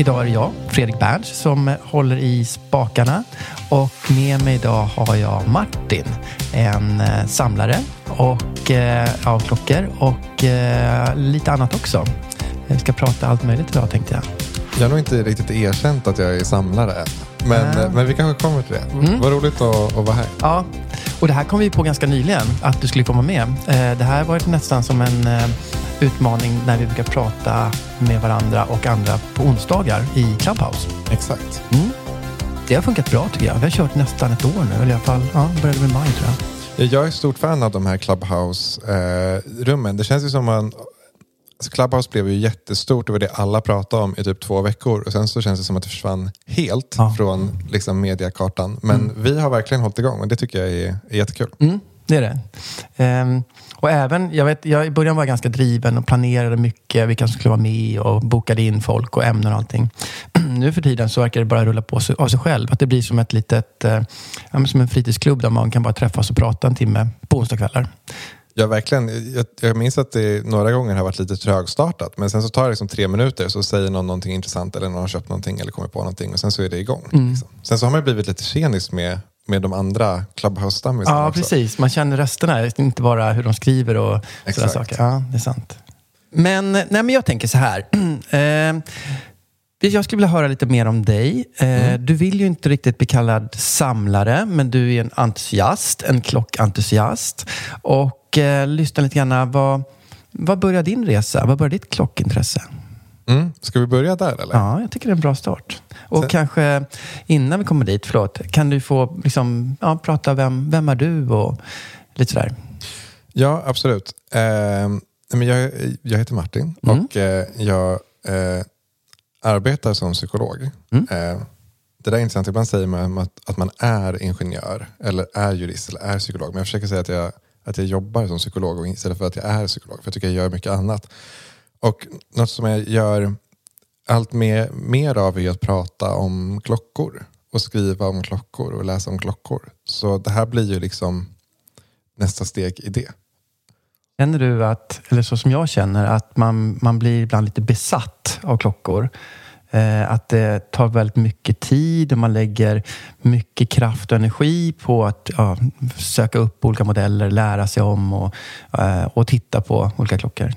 Idag är det jag, Fredrik Berns, som håller i spakarna. Och med mig idag har jag Martin, en eh, samlare och, eh, av klockor och eh, lite annat också. Vi ska prata allt möjligt idag tänkte jag. Jag har nog inte riktigt erkänt att jag är samlare än. Men, Nej. men vi kanske kommer till det. Mm. Vad roligt att, att vara här. Ja, och det här kom vi på ganska nyligen att du skulle komma med. Eh, Det här var nästan som en eh, utmaning när vi brukar prata med varandra och andra på onsdagar i Clubhouse. Exakt. Mm. Det har funkat bra tycker jag. Vi har kört nästan ett år nu, eller i alla fall ja, började med maj tror jag. Ja, Jag är stort fan av de här Clubhouse-rummen. det känns ju som man... Alltså Clubhouse blev ju jättestort. Det var det alla pratade om i typ två veckor. Och sen så känns det som att det försvann helt Ja. från liksom, mediakartan. Men vi har verkligen hållit igång och det tycker jag är, är jättekul. Mm, det är det. Ehm, och även, jag, vet, jag i början var jag ganska driven och planerade mycket vilka som skulle vara med och bokade in folk och ämnen och allting. nu för tiden så verkar det bara rulla på sig, av sig själv. Att det blir som ett litet, eh, som en fritidsklubb där man kan bara träffas och prata en timme på onsdagskvällar. Ja, verkligen. Jag, jag minns att det några gånger har varit lite trögstartat. Men sen så tar det liksom tre minuter så säger någon någonting intressant eller någon har köpt någonting eller kommer på någonting och sen så är det igång. Mm. Liksom. Sen så har man blivit lite tjenis med, med de andra Clubhouse-stammisarna Ja, också. precis. Man känner rösterna, inte bara hur de skriver och sådana saker. Ja, det är sant. Men, nej, men jag tänker så här. Eh, jag skulle vilja höra lite mer om dig. Eh, Du vill ju inte riktigt bli kallad samlare, men du är en entusiast, en klockentusiast. Och eh, lyssna lite grann, vad, vad började din resa? Vad började ditt klockintresse? Mm. Ska vi börja där eller? Ja, jag tycker det är en bra start. Och Sen- kanske innan vi kommer dit, förlåt, kan du få liksom, ja, prata vem, vem är du och lite sådär. Ja, absolut. Eh, men jag, jag heter Martin Mm. och eh, jag eh, arbetar som psykolog. Mm. Eh, det där är intressant. Ibland säger man att, att man är ingenjör eller är jurist eller är psykolog. Men jag försöker säga att jag, att jag jobbar som psykolog istället för att jag är psykolog. För jag tycker jag gör mycket annat. Och något som jag gör allt mer, mer av är att prata om klockor. Och skriva om klockor och läsa om klockor. Så det här blir ju liksom nästa steg i det. Känner du att, eller så som jag känner, att man, man blir ibland lite besatt av klockor? Eh, att det tar väldigt mycket tid och man lägger mycket kraft och energi på att ja, söka upp olika modeller, lära sig om och, eh, och titta på olika klockor.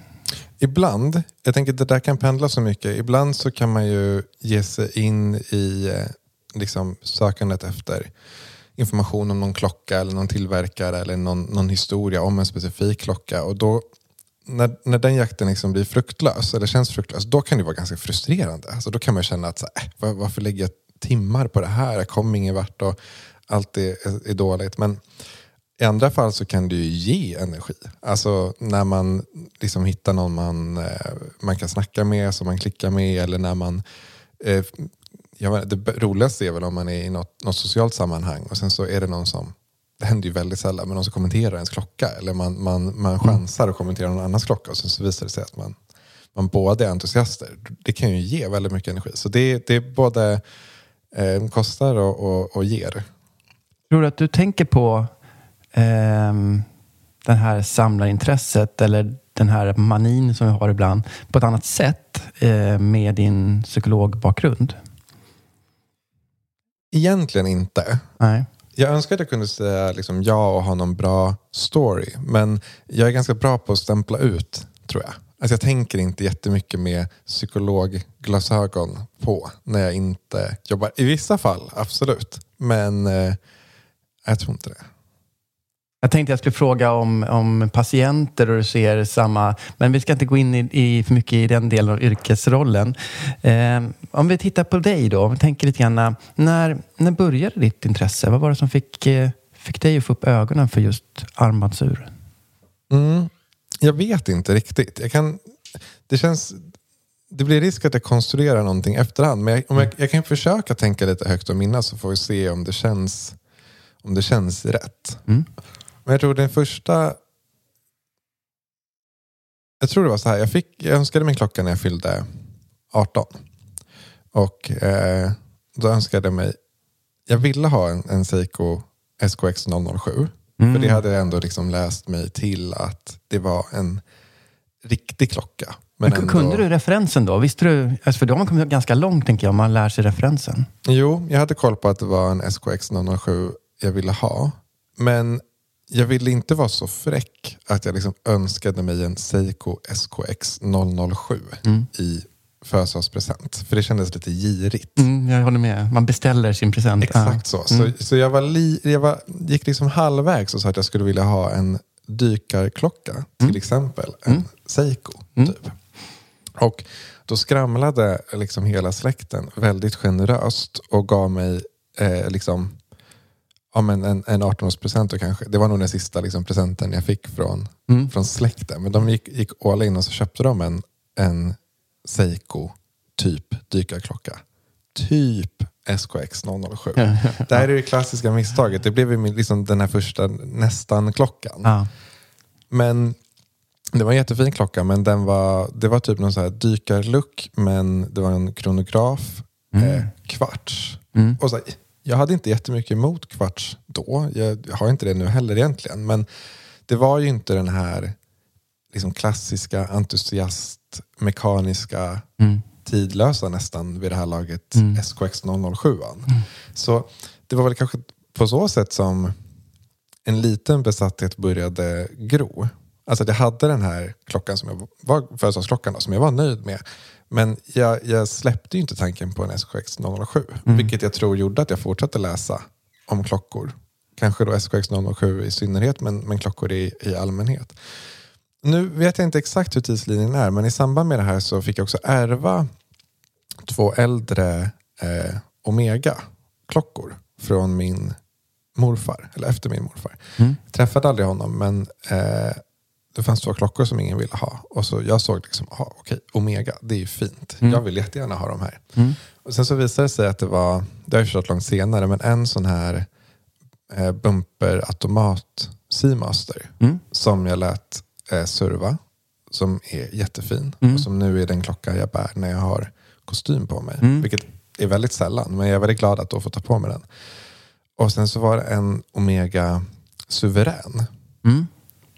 Ibland, jag tänker att det där kan pendla så mycket. Ibland så kan man ju ge sig in i eh, liksom, sökandet efter information om någon klocka eller någon tillverkare eller någon, någon historia om en specifik klocka. Och då, när, när den jakten liksom blir fruktlös, eller känns fruktlös, då kan det vara ganska frustrerande. Alltså, då kan man känna att så här, äh, var, varför lägger jag timmar på det här? Jag kommer ingen vart och allt är, är, är dåligt. Men i andra fall så kan det ju ge energi. Alltså när man liksom hittar någon man, eh, man kan snacka med, som man klickar med eller när man... Eh, jag vet, det roligaste är väl om man är i något, något socialt sammanhang och sen så är det någon som, det händer ju väldigt sällan, men någon som kommenterar ens klocka eller man, man, man chansar och kommenterar någon annans klocka och sen så visar det sig att man, man båda är entusiaster. Det kan ju ge väldigt mycket energi. Så det, det är både eh, kostar och, och, och ger. Tror du att du tänker på ehm, det här samlarintresset eller den här manin som vi har ibland på ett annat sätt eh, med din psykologbakgrund? Egentligen inte. Nej. Jag önskar att jag kunde säga liksom ja och ha någon bra story. Men jag är ganska bra på att stämpla ut tror jag. Alltså jag tänker inte jättemycket med psykologglasögon på när jag inte jobbar. I vissa fall, absolut. Men eh, jag tror inte det. Jag tänkte jag skulle fråga om, om patienter och du ser samma, men vi ska inte gå in i, i för mycket i den delen av yrkesrollen. Eh, om vi tittar på dig då, om vi tänker lite grann, när, när började ditt intresse? Vad var det som fick, eh, fick dig att få upp ögonen för just armbandsur? Mm, jag vet inte riktigt. Jag kan, det känns... Det blir risk att jag konstruerar någonting efterhand. Men jag, om jag, jag kan försöka tänka lite högt och minnas så får vi se om det känns, om det känns rätt. Mm. Men jag tror den första... Jag tror det var så här. Jag, fick, jag önskade mig klocka när jag fyllde 18. Och eh, då önskade jag mig... Jag ville ha en, en Seiko SKX 007. Mm. För det hade jag ändå liksom läst mig till att det var en riktig klocka. Men Men ändå, Kunde du referensen då? Visste du? Alltså för då har man kommit ganska långt tänker jag, om man lär sig referensen. Jo, jag hade koll på att det var en SKX 007 jag ville ha. Men jag ville inte vara så fräck att jag liksom önskade mig en Seiko SKX 007 Mm. i födelsedagspresent. För det kändes lite girigt. Mm, jag håller med. Man beställer sin present. Exakt så. Mm. Så, så jag, var li, jag var, gick liksom halvvägs och sa att jag skulle vilja ha en dykarklocka. Till exempel en Mm. Seiko. Mm. Typ. Och då skramlade liksom hela släkten väldigt generöst och gav mig eh, liksom, ja, men en, en 18-årspresent. och kanske. Det var nog den sista liksom, presenten jag fick från, Mm. från släkten. Men de gick, gick all in och så köpte de en, en Seiko typ dykarklocka. Typ SKX 007. Ja. Det här är det klassiska misstaget. Det blev liksom den här första nästan-klockan. Ja. Men det var en jättefin klocka, men den var, det var typ någon så här dykarlook, men det var en kronograf, eh, kvarts. Mm. Och så, här, jag hade inte jättemycket emot kvarts då. Jag har inte det nu heller egentligen. Men det var ju inte den här liksom klassiska entusiast, mekaniska, Mm. tidlösa nästan vid det här laget Mm. SKX 007. Så det var väl kanske på så sätt som en liten besatthet började gro. Alltså att jag hade den här klockan som jag var födelsedagsklockan som jag var nöjd med. Men jag, jag släppte ju inte tanken på en SKX 007. Vilket jag tror gjorde att jag fortsatte läsa om klockor. Kanske då SKX 007 i synnerhet, men, men klockor i, i allmänhet. Nu vet jag inte exakt hur tidslinjen är, men i samband med det här så fick jag också ärva två äldre eh, Omega-klockor från min morfar, eller efter min morfar. Mm. Jag träffade aldrig honom, men eh, det fanns två klockor som ingen ville ha. Och så Jag såg liksom, aha, okej, Omega, det är ju fint. Mm. Jag vill jättegärna ha de här. Mm. Och sen så visade det sig att det var, det har jag förstått långt senare, men en sån här eh, bumper-automat Seamaster Mm. som jag lät eh, serva. Som är jättefin. Mm. Och som nu är den klocka jag bär när jag har kostym på mig. Mm. Vilket är väldigt sällan. Men jag är väldigt glad att då få ta på mig den. Och sen så var det en Omega Suverän.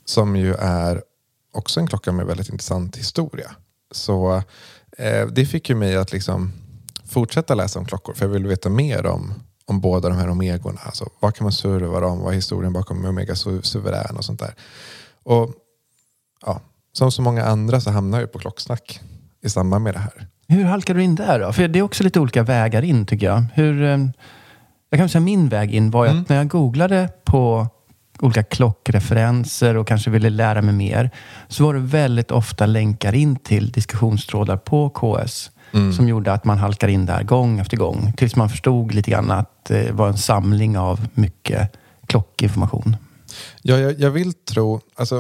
Som ju är också en klocka med väldigt intressant historia. Så eh, det fick ju mig att liksom fortsätta läsa om klockor. För jag ville veta mer om, om båda de här Omegorna. Alltså, vad kan man serva dem? Vad är historien bakom Omega Su- Suverän och sånt där. Och ja, som så många andra så hamnar jag på klocksnack i samband med det här. Hur halkade du in där då? För det är också lite olika vägar in tycker jag. Hur, eh, jag kan säga min väg in var Mm. att när jag googlade på olika klockreferenser och kanske ville lära mig mer så var det väldigt ofta länkar in till diskussionstrådar på KS Mm. som gjorde att man halkade in där gång efter gång tills man förstod lite grann att det var en samling av mycket klockinformation. Ja, jag, jag vill tro, alltså,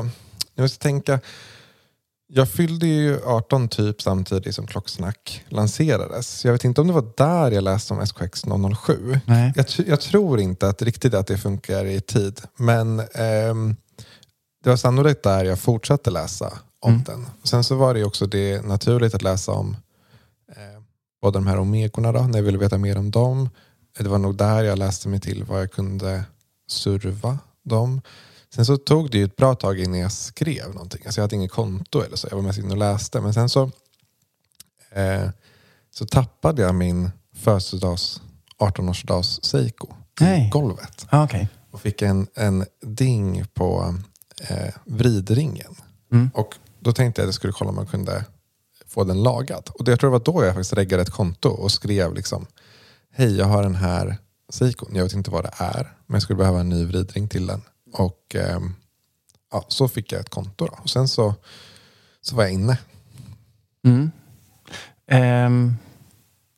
jag måste tänka, jag fyllde ju 18 typ samtidigt som Klocksnack lanserades. Jag vet inte om det var där jag läste om SKX 007. Nej. Jag, jag tror inte att riktigt att det funkar i tid. Men ehm, det var sannolikt där jag fortsatte läsa om Mm. den. Sen så var det också det naturligt att läsa om eh, båda de här Omegorna då, när jag ville veta mer om dem. Det var nog där jag läste mig till vad jag kunde serva dem. Sen så tog det ju ett bra tag innan jag skrev någonting. Alltså jag hade inget konto eller så. Jag var mest inne och läste. Men sen så, eh, så tappade jag min födelsedags 18-årsdags Seiko i golvet. Ah, Okej. Och fick en, en ding på eh, vridringen. Mm. Och då tänkte jag att jag skulle kolla om man kunde få den lagad. Och det, jag tror det var då jag faktiskt reggade ett konto och skrev liksom Hej, jag har den här Seikon. Jag vet inte vad det är, men jag skulle behöva en ny vridring till den. Och eh, ja, så fick jag ett konto. Då. Och sen så, så var jag inne. Mm. Um,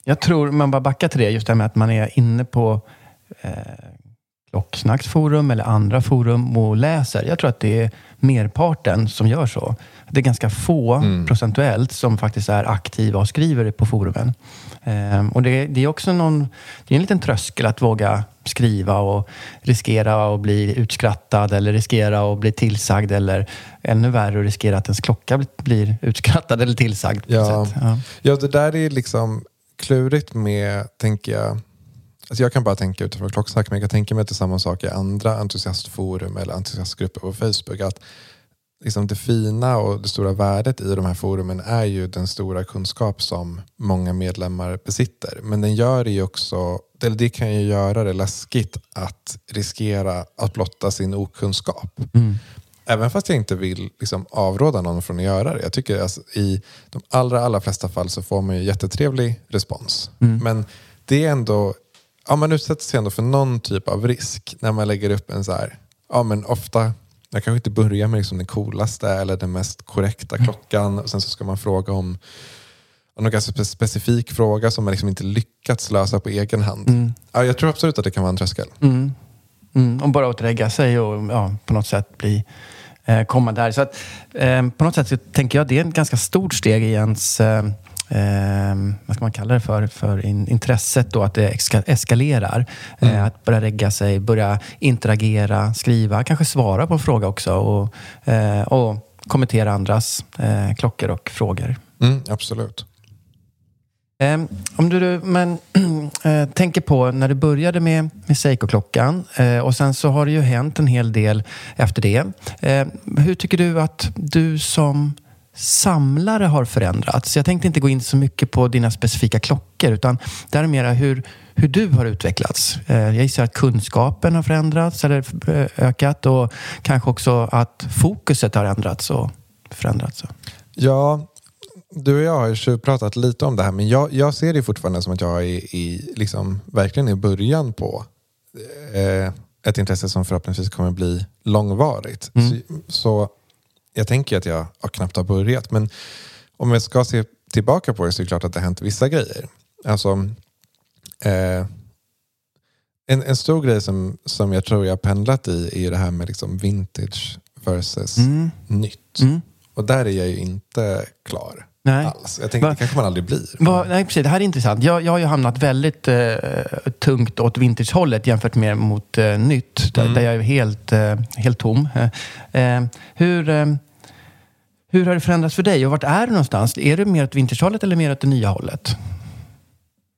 jag tror, man bara backar till det, just det här med att man är inne på eh, Klocksnacksforum eller andra forum och läser. Jag tror att det är merparten som gör så. Det är ganska få procentuellt som faktiskt är aktiva och skriver på forumen. Ehm, och det, det är också någon, det är en liten tröskel att våga skriva och riskera att bli utskrattad eller riskera att bli tillsagd eller ännu värre att riskera att ens klocka blir- utskrattad eller tillsagd. Ja. Ja. Ja, det där är liksom klurigt med, tänker jag. Alltså jag kan bara tänka utifrån klocksnack, men jag kan tänka mig att det är samma sak i andra entusiastforum eller entusiastgrupper på Facebook. Att liksom det fina och det stora värdet i de här forumen är ju den stora kunskap som många medlemmar besitter. Men den gör det ju också, eller det kan ju göra det läskigt att riskera att blotta sin okunskap. Även fast jag inte vill liksom avråda någon från att göra det. Jag tycker alltså, i de allra, allra flesta fall så får man ju jättetrevlig respons. Men det är ändå, ja, man utsätter sig ändå för någon typ av risk när man lägger upp en så här, ja men ofta, jag kanske inte börjar med liksom den coolaste eller den mest korrekta klockan. Och sen så ska man fråga om om någon ganska spe- specifik fråga som man liksom inte lyckats lösa på egen hand. Ja, jag tror absolut att det kan vara en tröskel. Mm. Mm, och bara återlägga sig och ja, på något sätt bli, eh, komma där. Så att, eh, på något sätt så tänker jag det är ett ganska stort steg i ens eh, eh, vad ska man kalla det för, för in, intresset då att det eska, eskalerar. Eh, att börja regga sig, börja interagera, skriva, kanske svara på en fråga också och, eh, och kommentera andras eh, klockor och frågor. Mm, absolut. Eh, om du men, eh, tänker på när du började med, med Seiko-klockan eh, och sen så har det ju hänt en hel del efter det. Eh, hur tycker du att du som samlare har förändrats? Jag tänkte inte gå in så mycket på dina specifika klockor utan det är mera hur, hur du har utvecklats. Eh, jag gissar att kunskapen har förändrats eller eh, ökat och kanske också att fokuset har ändrats och förändrats. Ja, du och jag har ju tjuvpratat lite om det här, men jag, jag ser det fortfarande som att jag är i, liksom, verkligen i början på eh, ett intresse som förhoppningsvis kommer bli långvarigt. Så, så jag tänker att jag har knappt har börjat, men om jag ska se tillbaka på det så är det klart att det har hänt vissa grejer. Alltså, eh, en, en stor grej som, som jag tror jag har pendlat i är ju det här med liksom vintage versus Mm. nytt. Mm. Och där är jag ju inte klar Nej. alls. Jag tänker Va- det kanske man aldrig blir. Va, nej, precis. Det här är intressant. Jag, jag har ju hamnat väldigt eh, tungt åt vintagehållet jämfört med mot eh, nytt. Där, där jag är helt, eh, helt tom. Eh, eh, hur, eh, hur har det förändrats för dig och vart är du någonstans? Är du mer åt vintagehållet eller mer åt det nya hållet?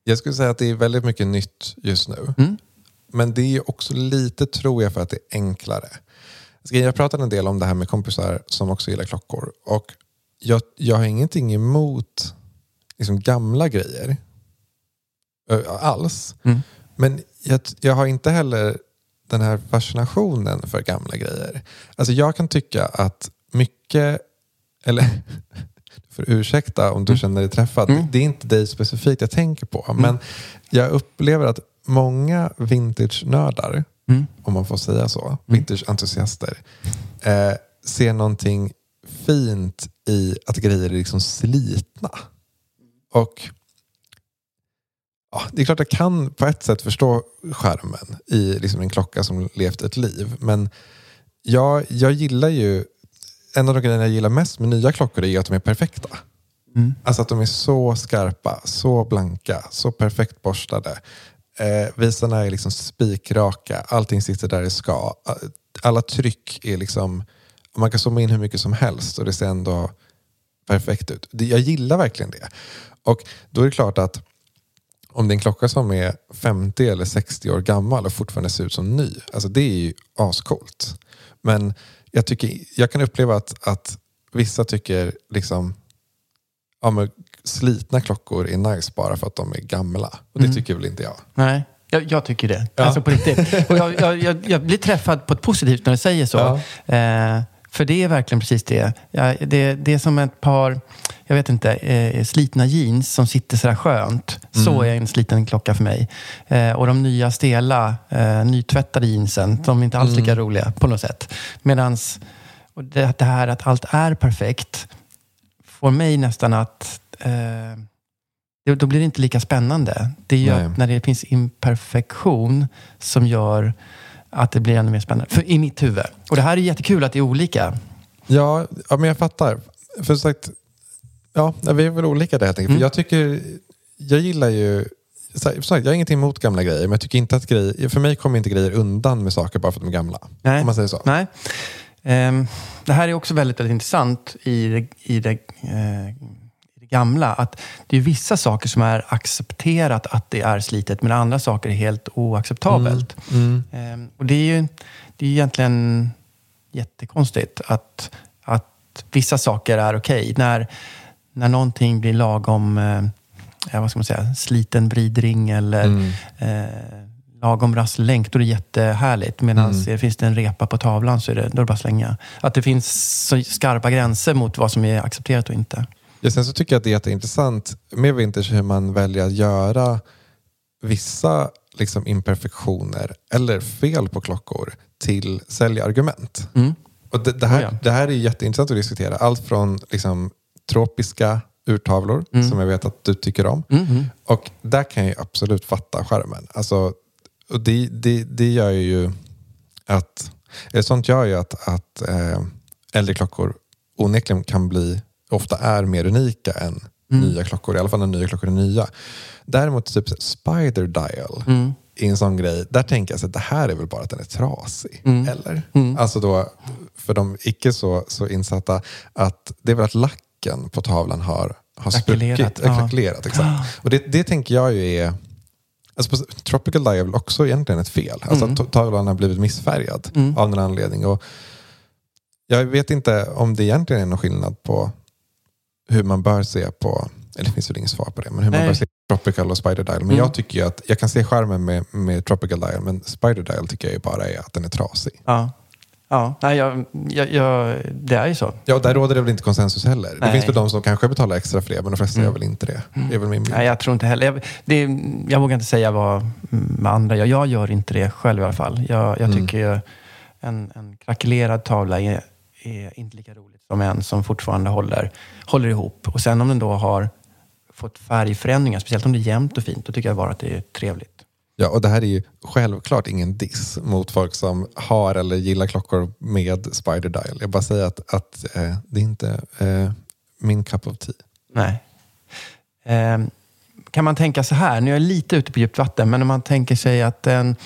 Jag skulle säga att det är väldigt mycket nytt just nu. Mm. Men det är också lite, tror jag, för att det är enklare. Jag pratade en del om det här med kompisar som också gillar klockor. Och jag, jag har ingenting emot liksom, gamla grejer. Alls. Mm. Men jag, jag har inte heller den här fascinationen för gamla grejer. Alltså jag kan tycka att mycket, eller får ursäkta om du känner dig träffad. Mm. Det är inte dig specifikt jag tänker på. Men jag upplever att många vintage-nördar, Mm. om man får säga så, vintage-entusiaster, eh, ser någonting fint i att grejer är liksom slitna. Och ja, det är klart jag kan på ett sätt förstå skärmen i liksom en klocka som levt ett liv. Men jag, jag gillar ju, en av de grejerna jag gillar mest med nya klockor är att de är perfekta. Mm. Alltså att de är så skarpa, så blanka, så perfekt borstade. Eh, visarna är liksom spikraka, allting sitter där det ska. Alla tryck är liksom, man kan zooma in hur mycket som helst och det ser ändå perfekt ut. Jag gillar verkligen det. Och då är det klart att om det är en klocka som är 50 eller 60 år gammal och fortfarande ser ut som ny, alltså det är ju ascoolt. Men jag, tycker, jag kan uppleva att, att vissa tycker liksom ja, men slitna klockor är nice bara för att de är gamla. Och det Mm. tycker väl inte jag. Nej, jag, jag tycker det. Ja. Alltså på riktigt. Och jag, jag, jag, blir träffad på ett positivt när du säger så. Eh, För det är verkligen precis det. Ja, det. Det är som ett par, jag vet inte, eh, slitna jeans som sitter sådär skönt. Så är en sliten klocka för mig. Eh, och de nya stela, eh, nytvättade jeansen, de är inte alls lika roliga på något sätt. Medans och det, det här att allt är perfekt får mig nästan att eh, det- då blir det inte lika spännande. Det är ju när det finns imperfektion som gör att det blir ännu mer spännande. För, I mitt huvud. Och det här är jättekul att det är olika. Ja, ja men jag fattar. För sagt, ja, vi är väl olika där helt enkelt. Mm. För jag tycker, jag gillar ju, här, sagt, jag har ingenting emot gamla grejer, men jag tycker inte att grejer, för mig kommer inte grejer undan med saker bara för att de är gamla. Nej. Om man säger så. Nej. Ehm, det här är också väldigt, väldigt intressant i det, i, det, i det gamla. Att det är vissa saker som är accepterat att det är slitet, men andra saker är helt oacceptabelt. Mm. Ehm, och det är ju det är egentligen jättekonstigt att, att vissa saker är okej. När, när någonting blir lagom, eh, ja, vad ska man säga, sliten vridring eller Mm. eh, lagom rasslänk, då är det jättehärligt. Medan Mm. finns det en repa på tavlan så är det, då är det bara att slänga. Att det finns så skarpa gränser mot vad som är accepterat och inte. Ja, sen så tycker jag att det är jätteintressant med vintage hur man väljer att göra vissa liksom, imperfektioner eller fel på klockor till säljargument. Mm. Och det, det, här, Oh ja. det här är jätteintressant att diskutera. Allt från liksom, tropiska urtavlor Mm. som jag vet att du tycker om. Mhm. Och där kan jag absolut fatta skärmen. Alltså, och det, det, det gör ju att, eller sånt gör ju att, att eh, äldre klockor onekligen kan bli, ofta är mer unika än Mm. nya klockor. I alla fall när nya klockor är nya. Däremot typ Spider Dial Mm. är en sån grej. Där tänker jag att det här är väl bara att den är trasig. Mm. Eller? Mm. Alltså då, för de icke så, så insatta, att det är väl att lacken på tavlan har, har spruckit. ja. Krackelerat, exakt. Och det, det tänker jag ju är... Alltså Tropical Dial är väl också egentligen ett fel. Alltså Mm. att tavlan har blivit missfärgad Mm. av någon anledning. Och jag vet inte om det egentligen är någon skillnad på hur man bör se på, eller det finns väl inget svar på det, men hur man Nej. bör se på Tropical och Spider Dial. Men Mm. jag tycker ju att, jag kan se skärmen med, med Tropical Dial, men Spider Dial tycker jag bara är att den är trasig. Ja. Ja, nej, jag, jag, jag, det är ju så. Ja, där råder det väl inte konsensus heller. Det Nej. finns väl de som kanske betalar extra för det, men de flesta Mm. gör väl inte det. Det är väl min bild. Nej, jag tror inte heller. Jag, det, jag vågar inte säga vad med andra gör. Jag gör inte det själv i alla fall. Jag, jag Mm. tycker ju en, en krackelerad tavla är, är inte lika roligt som en som fortfarande håller, håller ihop. Och sen om den då har fått färgförändringar, speciellt om det är jämnt och fint, då tycker jag bara att det är trevligt. Ja, och det här är ju självklart ingen diss mot folk som har eller gillar klockor med Spider Dial. Jag bara säger att, att eh, det är inte eh, min cup of tea. Nej. Ehm, kan man tänka så här, nu är jag lite ute på djupt vatten, men om man tänker sig att en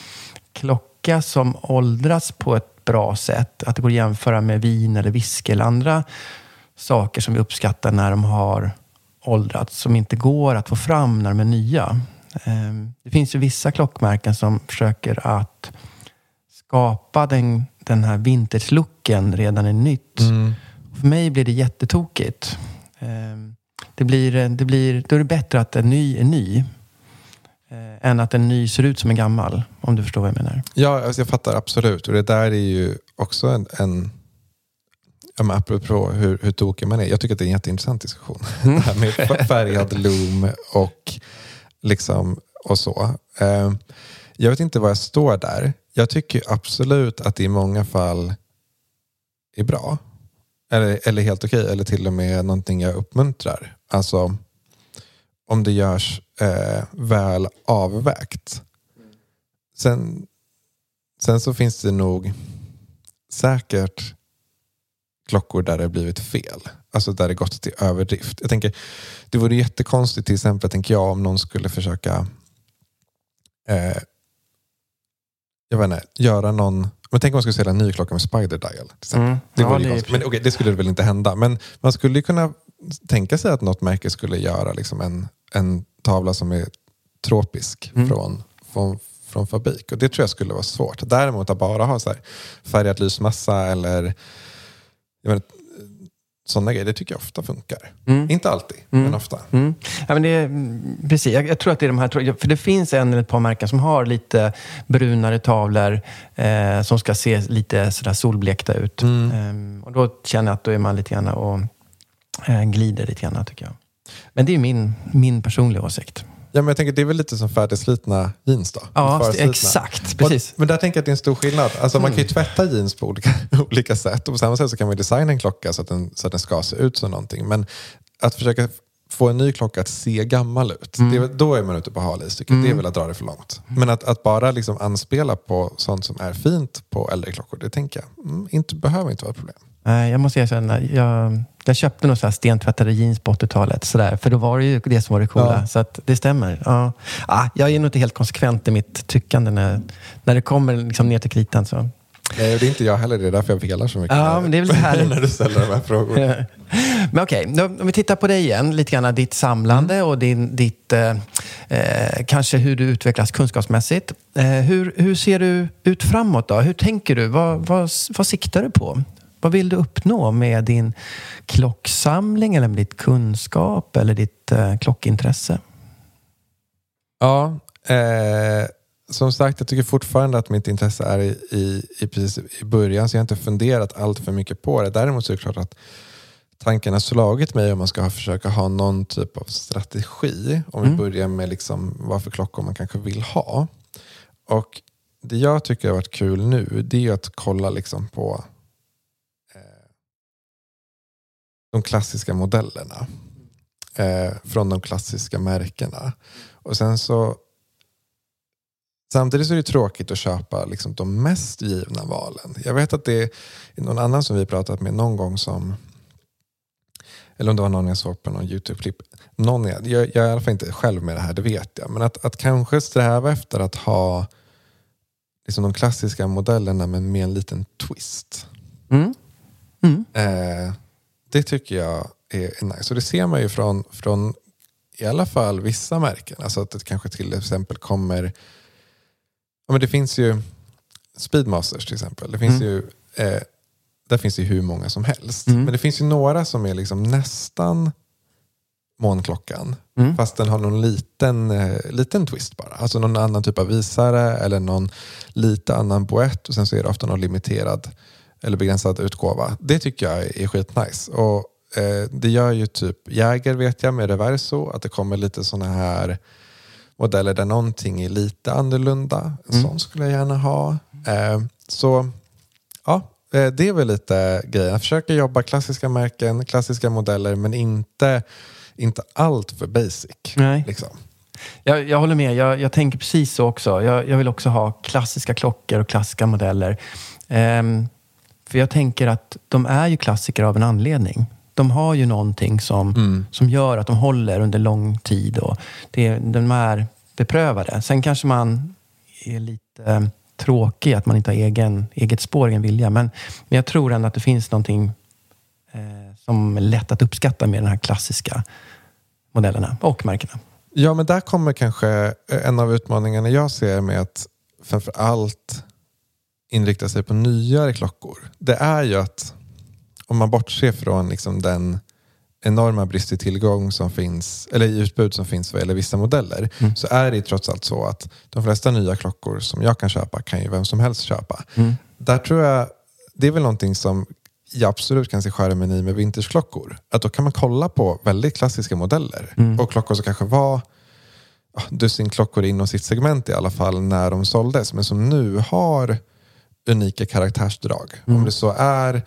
klocka som åldras på ett bra sätt, att det går att jämföra med vin eller whisky eller andra saker som vi uppskattar när de har åldrats, som inte går att få fram när de är nya. Ehm, Det finns ju vissa klockmärken som försöker att skapa den, den här vintage-looken redan i nytt. För mig blir det jättetokigt. Ehm, Det blir, det blir, då är det bättre att en ny är ny än att en ny ser ut som en gammal. Om du förstår vad jag menar. Ja, alltså jag fattar absolut. Och det där är ju också en, en ja, men apropå hur, hur tokig man är. Jag tycker att det är en jätteintressant diskussion. Det här med färgad loom och, liksom, och så. Eh, Jag vet inte var jag står där. Jag tycker absolut att det i många fall är bra. Eller, eller helt okej, eller till och med någonting jag uppmuntrar. Alltså om det görs eh, väl avvägt. Sen, sen så finns det nog säkert klockor där det blivit fel. Alltså där det gått till överdrift. Jag tänker, det vore jättekonstigt till exempel, tänker jag, om någon skulle försöka eh, jag vet inte, göra någon... Men tänk om man skulle sälja en ny klocka med Spider Dial. Till exempel. Mm. Det, Ja, ju det konstigt. Men okej, det skulle väl inte hända. Men man skulle ju kunna tänka sig att något märke skulle göra liksom en, en tavla som är tropisk Mm. från, från, från fabrik. Och Det tror jag skulle vara svårt. Däremot att bara ha så här färgad lysmassa eller inte, sådana grejer, det tycker jag ofta funkar. Inte alltid, men ofta. Mm. Ja, men det är, mm, precis. Jag, jag tror att det är de här... För det finns en eller ett par märken som har lite brunare tavlor eh, som ska se lite sådär solblekta ut. Ehm, och då känner jag att då är man lite grann och eh, glider lite grann, tycker jag. Men det är min, min personliga åsikt. Ja, men jag tänker det är väl lite som färdigslitna jeans då? Ja, exakt. Precis. Och, men där tänker jag att det är en stor skillnad. Alltså, Man kan ju tvätta jeans på olika, olika sätt och på samma sätt så kan man designa en klocka så att, den, så att den ska se ut som någonting. Men att försöka få en ny klocka att se gammal ut, det är, väl- då är man ute på hal is. jag. Det är väl att dra det för långt. Men att, att bara liksom anspela på sånt som är fint på äldre klockor, det tänker jag mm, inte, behöver inte vara ett problem. Nej, jag måste erkänna, jag, jag köpte nog så här stentvättade jeans på 80-talet. Sådär, för då var det ju det som var det coola. Ja. Så att det stämmer. Ja. Ah, jag är nog inte helt konsekvent i mitt tyckande när, när det kommer liksom ner till kritan. Så. Nej, det är inte jag heller, det är därför jag velar så mycket Ja, men det är väl härligt. när du ställer de här frågorna. Men okej, då- om vi tittar på dig igen. Lite grann ditt samlande och din, ditt, eh, eh, kanske hur du utvecklas kunskapsmässigt. Eh, hur, hur ser du ut framåt då? Hur tänker du? Vad, vad, vad siktar du på? Vad vill du uppnå med din klocksamling eller med ditt kunskap eller ditt eh, klockintresse? Ja, eh, som sagt, jag tycker fortfarande att mitt intresse är i, i, i, precis i början, så jag har inte funderat allt för mycket på det. Däremot så är det klart att tanken har slagit mig om man ska försöka ha någon typ av strategi. Om vi börjar med liksom vad för klockor man kanske vill ha. Och Det jag tycker har varit kul nu, det är att kolla liksom på eh, de klassiska modellerna. Eh, från de klassiska märkena. Och sen så Samtidigt är det tråkigt att köpa liksom de mest givna valen. Jag vet att det är någon annan som vi pratat med någon gång som eller om det var någon jag såg på någon YouTube-klipp. Någon jag, jag, jag är i alla fall inte själv med det här, det vet jag. Men att, att kanske sträva efter att ha liksom de klassiska modellerna men med en liten twist. Mm. Mm. Eh, det tycker jag är, är nice. Och det ser man ju från, från i alla fall vissa märken. Alltså att det kanske till exempel kommer... Ja, men det finns ju Speedmasters till exempel. Det finns Mm. ju, eh, där finns det ju hur många som helst. Mm. Men det finns ju några som är liksom nästan månklockan. Mm. Fast den har någon liten, eh, liten twist bara. Alltså någon annan typ av visare eller någon lite annan boett. Och sen så är det ofta någon limiterad eller begränsad utgåva. Det tycker jag är skitnice. Och eh, det gör ju typ Jäger vet jag med Reverso. Att det kommer lite sådana här modeller där någonting är lite annorlunda. En sån skulle jag gärna ha. Eh, så ja, eh, det är väl lite grejen. Jag försöker jobba klassiska märken, klassiska modeller men inte, inte allt för basic. Nej. Liksom. Jag, jag håller med. Jag, jag tänker precis så också. Jag, jag vill också ha klassiska klockor och klassiska modeller. Ehm, för jag tänker att de är ju klassiker av en anledning. De har ju någonting som, som gör att de håller under lång tid. Och det, de är beprövade. Sen kanske man är lite eh, tråkig, att man inte har egen, eget spår, egen vilja. Men, men jag tror ändå att det finns någonting eh, som är lätt att uppskatta med de här klassiska modellerna och märkena. Ja, men där kommer kanske en av utmaningarna jag ser med att framför allt inrikta sig på nyare klockor. Det är ju att om man bortser från liksom den enorma brist i tillgång som finns, eller i utbud som finns vad gäller vissa modeller, så är det trots allt så att de flesta nya klockor som jag kan köpa kan ju vem som helst köpa. Där tror jag, det är väl någonting som jag absolut kan se skärmen i med vintageklockor. Att då kan man kolla på väldigt klassiska modeller och klockor som kanske var ja, dussin klockor inom sitt segment i alla fall när de såldes, men som nu har unika karaktärsdrag. Om det så är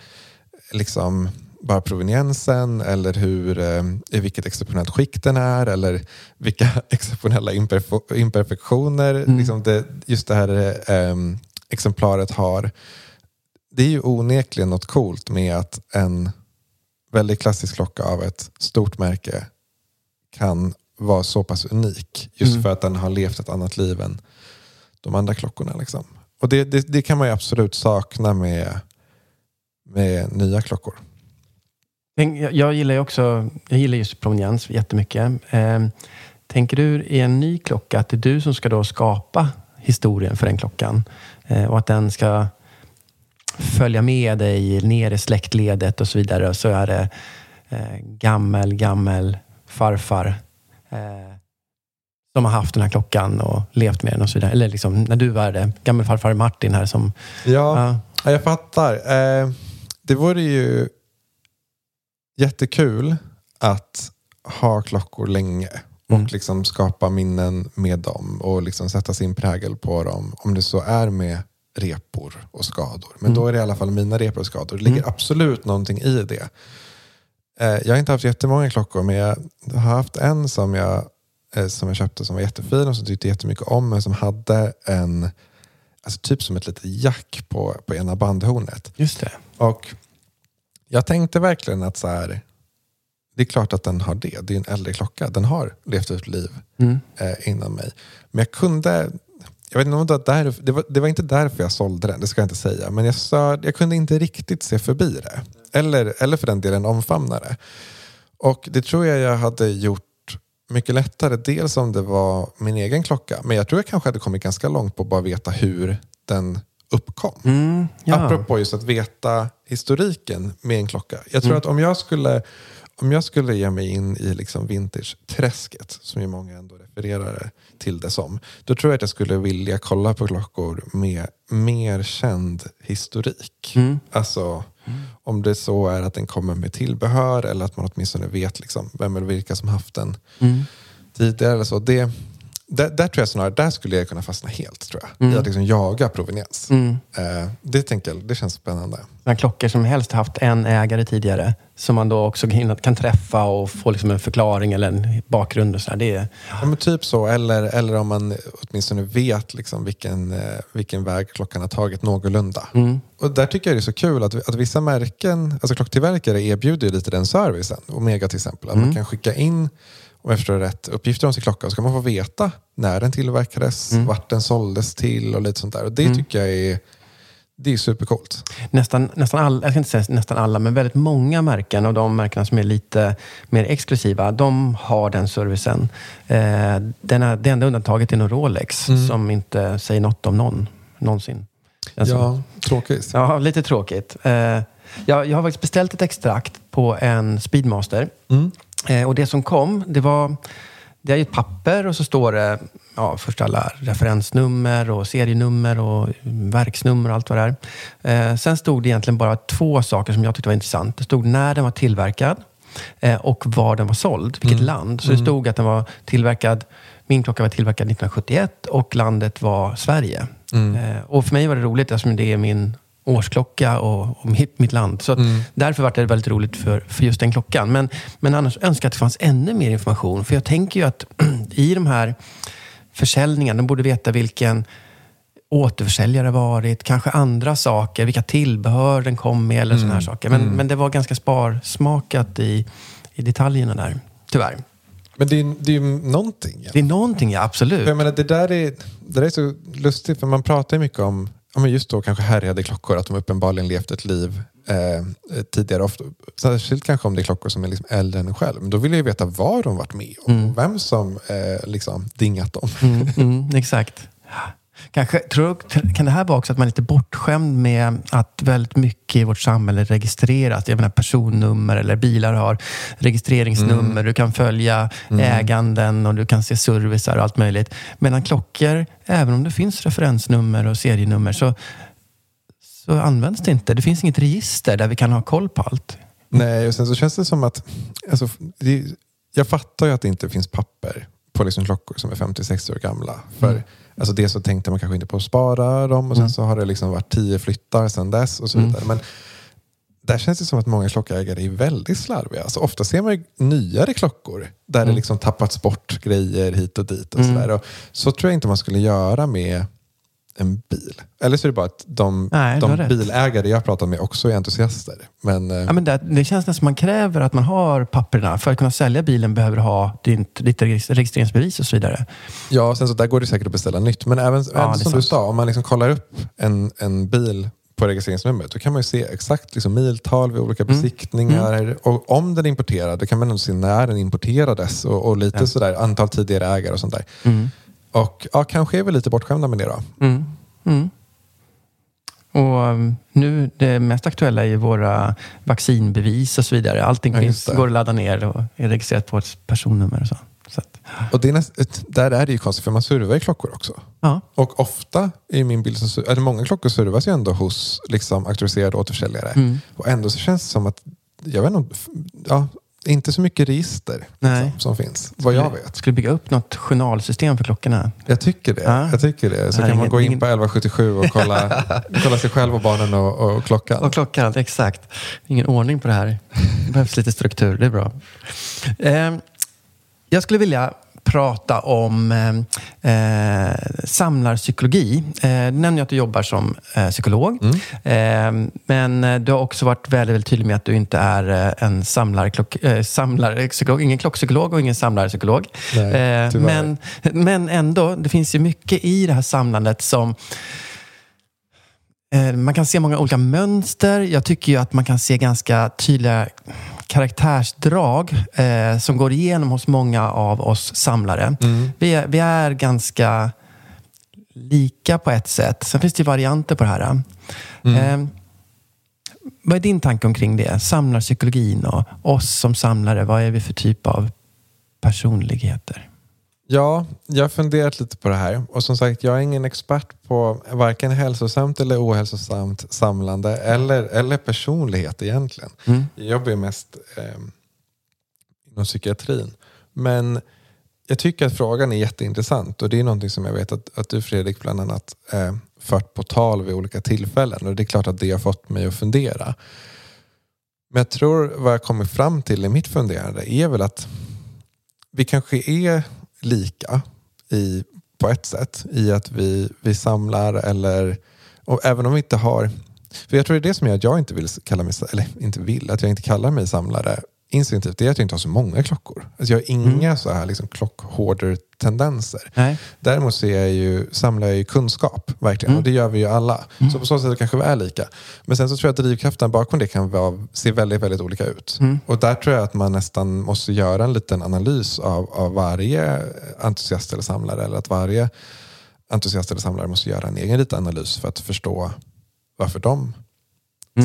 liksom bara proveniensen eller hur, eh, i vilket exceptionellt skick den är eller vilka exceptionella imperf- imperfektioner liksom det, just det här eh, exemplaret har. Det är ju onekligen något coolt med att en väldigt klassisk klocka av ett stort märke kan vara så pass unik. Just för att den har levt ett annat liv än de andra klockorna. Liksom. Och det, det, det kan man ju absolut sakna med, med nya klockor. Men Jag, jag gillar ju också, jag gillar just proveniens jättemycket. Eh, tänker du i en ny klocka att det är du som ska då skapa historien för den klockan? Eh, och att den ska följa med dig ner i släktledet och så vidare. Och så är det eh, gammel, gammel farfar eh, som har haft den här klockan och levt med den och så vidare. Eller liksom, när du var det, gammelfarfar Martin här som... Ja, ja. jag fattar. Eh, det vore ju jättekul att ha klockor länge och Mm. liksom skapa minnen med dem och liksom sätta sin prägel på dem. Om det så är med repor och skador. Men då är det i alla fall mina repor och skador. Det ligger absolut någonting i det. Eh, jag har inte haft jättemånga klockor men jag har haft en som jag, eh, som jag köpte som var jättefin och som tyckte jättemycket om men som hade en alltså typ som ett litet jack på, på ena bandhornet. Just det. Och jag tänkte verkligen att så här, det är klart att den har det. Det är en äldre klocka. Den har levt ett liv Mm. eh, inom mig. Men jag kunde, jag vet inte om det var, det, var, inte därför jag sålde den, det ska jag inte säga. Men jag, sa, jag kunde inte riktigt se förbi det. Eller, eller för den delen omfamna det. Och det tror jag jag hade gjort mycket lättare. Dels om det var min egen klocka. Men jag tror jag kanske hade kommit ganska långt på att bara veta hur den uppkom. Mm, ja. Apropå just att veta historiken med en klocka. Jag Mm. tror att om jag skulle om jag skulle ge mig in i liksom vintage-träsket, som ju många ändå refererar till det som, då tror jag att jag skulle vilja kolla på klockor med mer känd historik. Mm. Alltså om det så är att den kommer med tillbehör eller att man åtminstone vet liksom vem eller vilka som haft den Mm. tidigare. Eller så. Det, där, där tror jag snarare, där skulle jag kunna fastna helt tror jag. I att liksom jaga proveniens. Mm. Eh, det, tänker jag, det känns spännande. Såna klockor som helst haft en ägare tidigare. Som man då också kan, träffa och få liksom en förklaring eller en bakgrund. Och så här. Det är, Ja, typ så, eller, eller om man åtminstone vet liksom vilken, eh, vilken väg klockan har tagit någorlunda. Mm. Och där tycker jag det är så kul att, att vissa märken, alltså klocktillverkare erbjuder ju lite den servicen. Omega till exempel. Att Mm. man kan skicka in, om jag förstår rätt, uppgifter om sin klocka så kan man få veta när den tillverkades, Mm. vart den såldes till och lite sånt där. Och det tycker jag är, det är supercoolt. nästan, nästan alla, jag ska inte säga nästan alla, men väldigt många märken och de märkena som är lite mer exklusiva, de har den servicen. Eh, den är, det enda undantaget är nog Rolex Mm. som inte säger något om någon någonsin. Som- Ja, tråkigt. Ja, lite tråkigt. Eh, jag, jag har faktiskt beställt ett extrakt på en Speedmaster. Mm. Eh, och det som kom, det var... Det är ju ett papper och så står det ja, först alla referensnummer och serienummer och verksnummer och allt vad det är. Eh, sen stod det egentligen bara två saker som jag tyckte var intressant. Det stod när den var tillverkad eh, och var den var såld, vilket land. Så det stod att den var tillverkad, min klocka var tillverkad 1971 och landet var Sverige. Eh, och för mig var det roligt eftersom det är min årsklocka och, och mitt, mitt land. Så att därför var det väldigt roligt för, för just den klockan. Men, men annars önskar jag att det fanns ännu mer information. För jag tänker ju att i de här försäljningarna, de borde veta vilken återförsäljare varit, kanske andra saker, vilka tillbehör den kom med eller sådana här saker. Men, men det var ganska sparsmakat i, i detaljerna där, tyvärr. Men det är, det är ju någonting. Ja. Det är någonting, ja, absolut. För jag menar, det, där är, det där är så lustigt, för man pratar ju mycket om ja, men just då kanske härjade klockor, att de uppenbarligen levt ett liv eh, tidigare. Ofta, särskilt kanske om det är klockor som är liksom äldre än en själv. Men då vill jag ju veta vad de varit med om och vem som eh, liksom dingat dem. Mm, mm, exakt. Kanske, tror, kan det här vara också att man är lite bortskämd med att väldigt mycket i vårt samhälle registreras? Jag menar personnummer eller bilar har registreringsnummer. Du kan följa äganden och du kan se servicer och allt möjligt. Medan klockor, även om det finns referensnummer och serienummer, så, så används det inte. Det finns inget register där vi kan ha koll på allt. Nej, och sen så känns det som att... Alltså, det, jag fattar ju att det inte finns papper på liksom klockor som är 50-60 år gamla. För alltså det så tänkte man kanske inte på att spara dem och sen så har det liksom varit tio flyttar sedan dess och så vidare. Men där känns det som att många klockägare är väldigt slarviga. Alltså ofta ser man nyare klockor där det liksom tappats bort grejer hit och dit. och sådär. Och Så tror jag inte man skulle göra med en bil. Eller så är det bara att de, Nej, de rätt. bilägare jag pratar med också är entusiaster. Men, eh, Ja, men det, det känns nästan som man kräver att man har papperna. För att kunna sälja bilen behöver du ha ditt, ditt registreringsbevis och så vidare. Ja, sen så där går det säkert att beställa nytt. Men även, Ja, även som du sa, om man liksom kollar upp en, en bil på registreringsnumret, då kan man ju se exakt liksom miltal vid olika Mm. besiktningar. Och om den är importerad, då kan man se när den importerades och, och lite sådär antal tidigare ägare och sånt där. Och ja, kanske är vi lite bortskämda med det då. Mm. Mm. Och um, nu, det mest aktuella är ju våra vaccinbevis och så vidare. Allting Ja, finns, går att ladda ner och är registrerat på ett personnummer och så. så att, Och det är näst, där är det ju konstigt för man servar ju klockor också. ja. Och ofta i min bild, så, eller många klockor servas ju ändå hos liksom, auktoriserade återförsäljare. Mm. Och ändå så känns det som att, jag vet inte, ja, inte så mycket register Nej. liksom, som finns. Vad jag vet. Skulle bygga upp något journalsystem för klockorna. Jag tycker det. Ja. Jag tycker det. Så Nej, kan man gå in ingen- på 1177 och kolla, kolla sig själv och barnen och, och klockan. Och klockan, exakt. Ingen ordning på det här. Det behövs lite struktur, det är bra. Eh, jag skulle vilja prata om eh, eh, samlarpsykologi. Eh, nämnde att du jobbar som eh, psykolog. Eh, men eh, du har också varit väldigt, väldigt tydlig med att du inte är eh, en samlarklock, eh, samlarpsykolog, ingen klockpsykolog och ingen samlarpsykolog. Nej, men, men ändå, det finns ju mycket i det här samlandet som Man kan se många olika mönster. Jag tycker ju att man kan se ganska tydliga karaktärsdrag eh, som går igenom hos många av oss samlare. Vi, är, vi är ganska lika på ett sätt. Sen finns det varianter på det här. Eh, vad är din tanke omkring det? Samlarpsykologin och oss som samlare. Vad är vi för typ av personligheter? Ja, jag har funderat lite på det här. Och som sagt, jag är ingen expert på varken hälsosamt eller ohälsosamt samlande eller, eller personlighet egentligen. Jag jobbar ju mest eh, inom psykiatrin. Men jag tycker att frågan är jätteintressant och det är någonting som jag vet att, att du Fredrik bland annat eh, fört på tal vid olika tillfällen och det är klart att det har fått mig att fundera. Men jag tror vad jag kommer fram till i mitt funderande är väl att vi kanske är lika i, på ett sätt i att vi, vi samlar eller och även om vi inte har för jag tror det är det som gör att jag inte vill kalla mig, eller inte vill, att jag inte kallar mig samlare instinktivt, är att jag inte har så många klockor. Alltså jag har inga så här liksom. Nej. Däremot så är jag ju, samlar jag ju kunskap, verkligen. Och det gör vi ju alla. Så på så sätt kanske vi är lika. Men sen så tror jag att drivkraften bakom det kan vara, se väldigt, väldigt olika ut. Och där tror jag att man nästan måste göra en liten analys av, av varje entusiast eller samlare. Eller att varje entusiast eller samlare måste göra en egen liten analys för att förstå varför de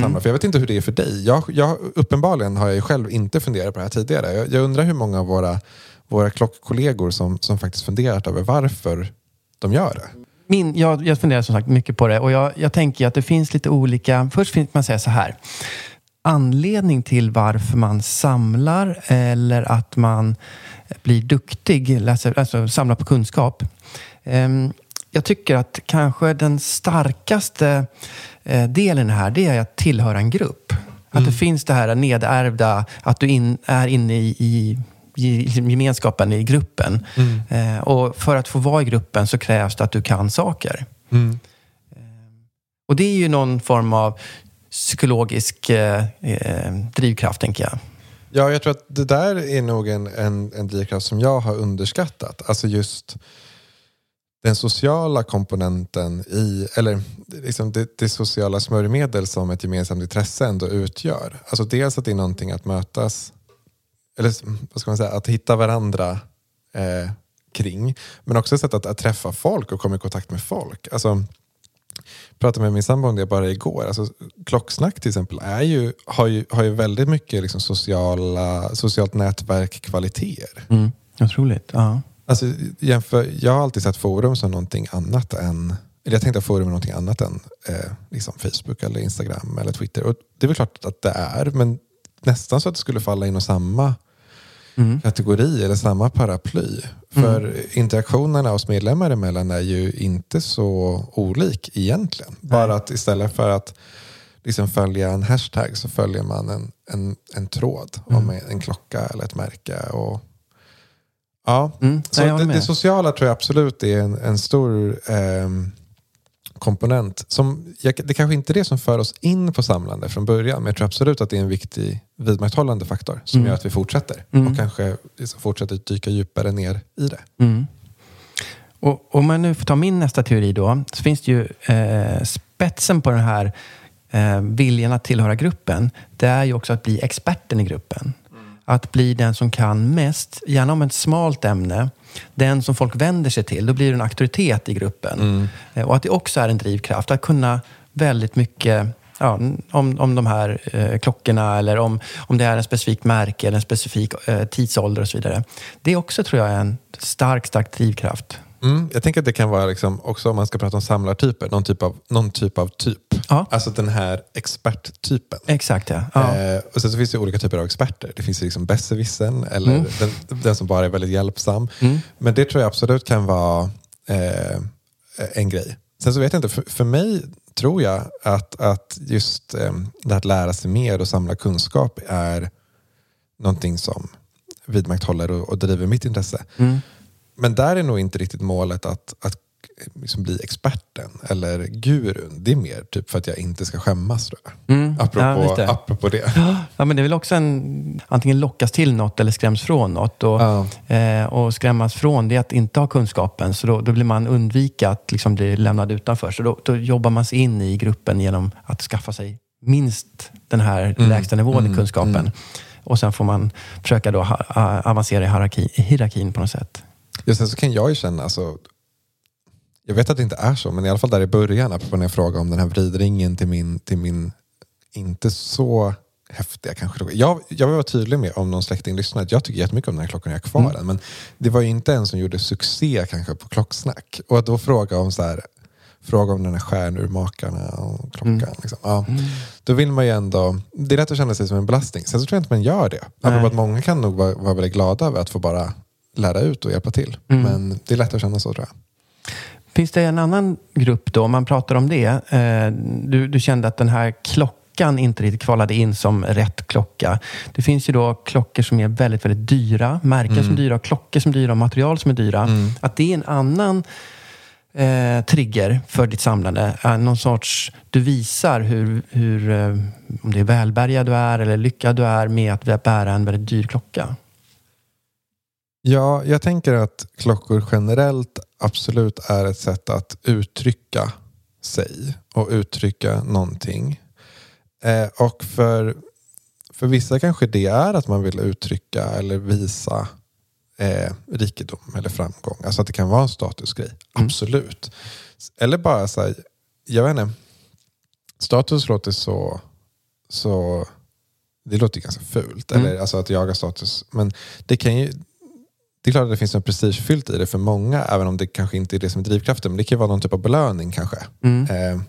samlar. För jag vet inte hur det är för dig. Jag, jag, uppenbarligen har jag själv inte funderat på det här tidigare. Jag, jag undrar hur många av våra, våra klockkollegor som, som faktiskt funderat över varför de gör det. Min, jag, jag funderar som sagt mycket på det och jag, jag tänker att det finns lite olika... Först finns man säga så här. Anledning till varför man samlar eller att man blir duktig, läser, alltså samlar på kunskap. Ehm, jag tycker att kanske den starkaste eh, delen här, det är att tillhöra en grupp. Att det finns det här nedärvda, att du in, är inne i, i gemenskapen, i gruppen. Eh, och för att få vara i gruppen så krävs det att du kan saker. Eh, och det är ju någon form av psykologisk eh, eh, drivkraft, tänker jag. Ja, jag tror att det där är nog en, en, en drivkraft som jag har underskattat. Alltså just den sociala komponenten i, eller liksom det, det sociala smörjmedel som ett gemensamt intresse ändå utgör. Alltså dels att det är någonting att mötas, eller vad ska man säga, att hitta varandra eh, kring. Men också ett sätt att, att träffa folk och komma i kontakt med folk. Alltså, jag pratade med min sambo om det bara igår. Alltså, klocksnack till exempel är ju, har, ju, har ju väldigt mycket liksom sociala, socialt nätverk kvaliteter. Mm. Otroligt. Ja. Alltså, jämför, jag har alltid sett forum som någonting annat än eller jag tänkte att forum är någonting annat än eh, liksom Facebook, eller Instagram eller Twitter. Och det är väl klart att det är, men nästan så att det skulle falla inom samma kategori eller samma paraply. För interaktionerna oss medlemmar emellan är ju inte så olik egentligen. Bara att istället för att liksom följa en hashtag så följer man en, en, en tråd om en, en klocka eller ett märke. Och, ja. Mm. Så Nej, det, det sociala tror jag absolut är en, en stor ehm, komponent. Som, jag, det kanske inte är det som för oss in på samlande från början, men jag tror absolut att det är en viktig vidmakthållande faktor som Mm. gör att vi fortsätter och kanske liksom fortsätter dyka djupare ner i det. Mm. Och om man nu får ta min nästa teori då, så finns det ju eh, spetsen på den här eh, viljan att tillhöra gruppen. Det är ju också att bli experten i gruppen. Att bli den som kan mest, gärna om ett smalt ämne. Den som folk vänder sig till. Då blir du en auktoritet i gruppen. Eh, och att det också är en drivkraft. Att kunna väldigt mycket ja, om, om de här eh, klockorna eller om, om det är en specifik märke eller en specifik eh, tidsålder och så vidare. Det är också, tror jag, en stark, stark drivkraft. Mm, jag tänker att det kan vara liksom, också om man ska prata om samlartyper, någon typ av, någon typ, av typ. Ja. Alltså den här experttypen. Exakt, ja. ja. Eh, och sen så finns det olika typer av experter. Det finns liksom besserwissern eller Mm. den, den som bara är väldigt hjälpsam. Men det tror jag absolut kan vara eh, en grej. Sen så vet jag inte, för, för mig tror jag att, att just eh, det att lära sig mer och samla kunskap är någonting som vidmakthåller och, och driver mitt intresse. Mm. Men där är nog inte riktigt målet att, att liksom bli experten eller gurun. Det är mer typ för att jag inte ska skämmas. Tror jag. Mm. Apropå, Ja, det. apropå det. Ja, men det är väl också en, antingen lockas till något eller skräms från något. Och, Ja. eh, och skrämmas från det är att inte ha kunskapen. Så då, då vill man undvika att liksom bli lämnad utanför. Så då, då jobbar man sig in i gruppen genom att skaffa sig minst den här lägsta nivån i kunskapen. Och sen får man försöka då avancera i hierarki, i hierarkin på något sätt. Ja, sen så kan jag ju känna, alltså, jag vet att det inte är så, men i alla fall där i början, apropå när jag frågade om den här vridringen till min, till min inte så häftiga kanske. Jag, jag vill vara tydlig med om någon släkting lyssnar att jag tycker jättemycket om den här klockan, jag har kvar den. Men det var ju inte en som gjorde succé kanske på klocksnack. Och att då fråga om så här, fråga om den här stjärnurmakarna och klockan. Liksom. Ja. Då vill man ju ändå, det är lätt att känna sig som en belastning. Sen så tror jag inte man gör det. Apropå att många kan nog vara, vara väldigt glada över att få bara lära ut och hjälpa till. Men det är lätt att känna så tror jag. Finns det en annan grupp då, om man pratar om det? Eh, du, du kände att den här klockan inte riktigt kvalade in som rätt klocka. Det finns ju då klockor som är väldigt, väldigt dyra. Märken som är dyra, klockor som är dyra och material som är dyra. Att det är en annan eh, trigger för ditt samlande. Eh, någon sorts, du visar hur, hur eh, om det är välbärgad du är eller lyckad du är med att bära en väldigt dyr klocka. Ja, jag tänker att klockor generellt absolut är ett sätt att uttrycka sig och uttrycka någonting. Eh, och för, för vissa kanske det är att man vill uttrycka eller visa eh, rikedom eller framgång. Alltså att det kan vara en statusgrej. Absolut. Eller bara så här, jag vet inte. Status låter så, så det låter ganska fult. Eller alltså att jaga status. Men det kan ju det är klart att det finns något prestigefyllt i det för många, även om det kanske inte är det som är drivkraften. Men det kan vara någon typ av belöning kanske. Eh,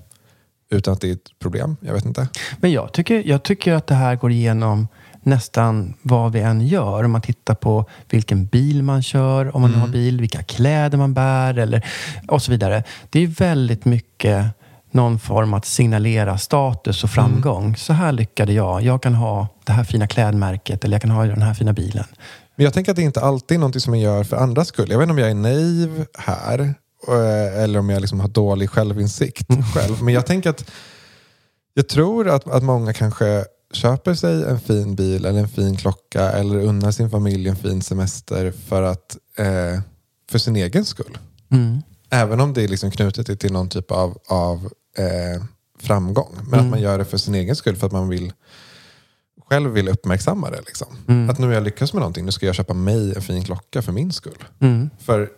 utan att det är ett problem. Jag vet inte. Men jag tycker, jag tycker att det här går igenom nästan vad vi än gör. Om man tittar på vilken bil man kör, om man har bil, vilka kläder man bär eller, och så vidare. Det är väldigt mycket någon form att signalera status och framgång. Så här lyckade jag. Jag kan ha det här fina klädmärket eller jag kan ha den här fina bilen. Men jag tänker att det inte alltid är något som man gör för andras skull. Jag vet inte om jag är naiv här. eh, Eller om jag liksom har dålig självinsikt själv. Men jag tänker att jag tror att, att många kanske köper sig en fin bil eller en fin klocka eller unnar sin familj en fin semester för, att, eh, för sin egen skull. Mm. Även om det är liksom knutet till någon typ av, av eh, framgång. Men att man gör det för sin egen skull för att man vill själv vill uppmärksamma det. Liksom. Att nu har jag lyckats med någonting, nu ska jag köpa mig en fin klocka för min skull. Mm. För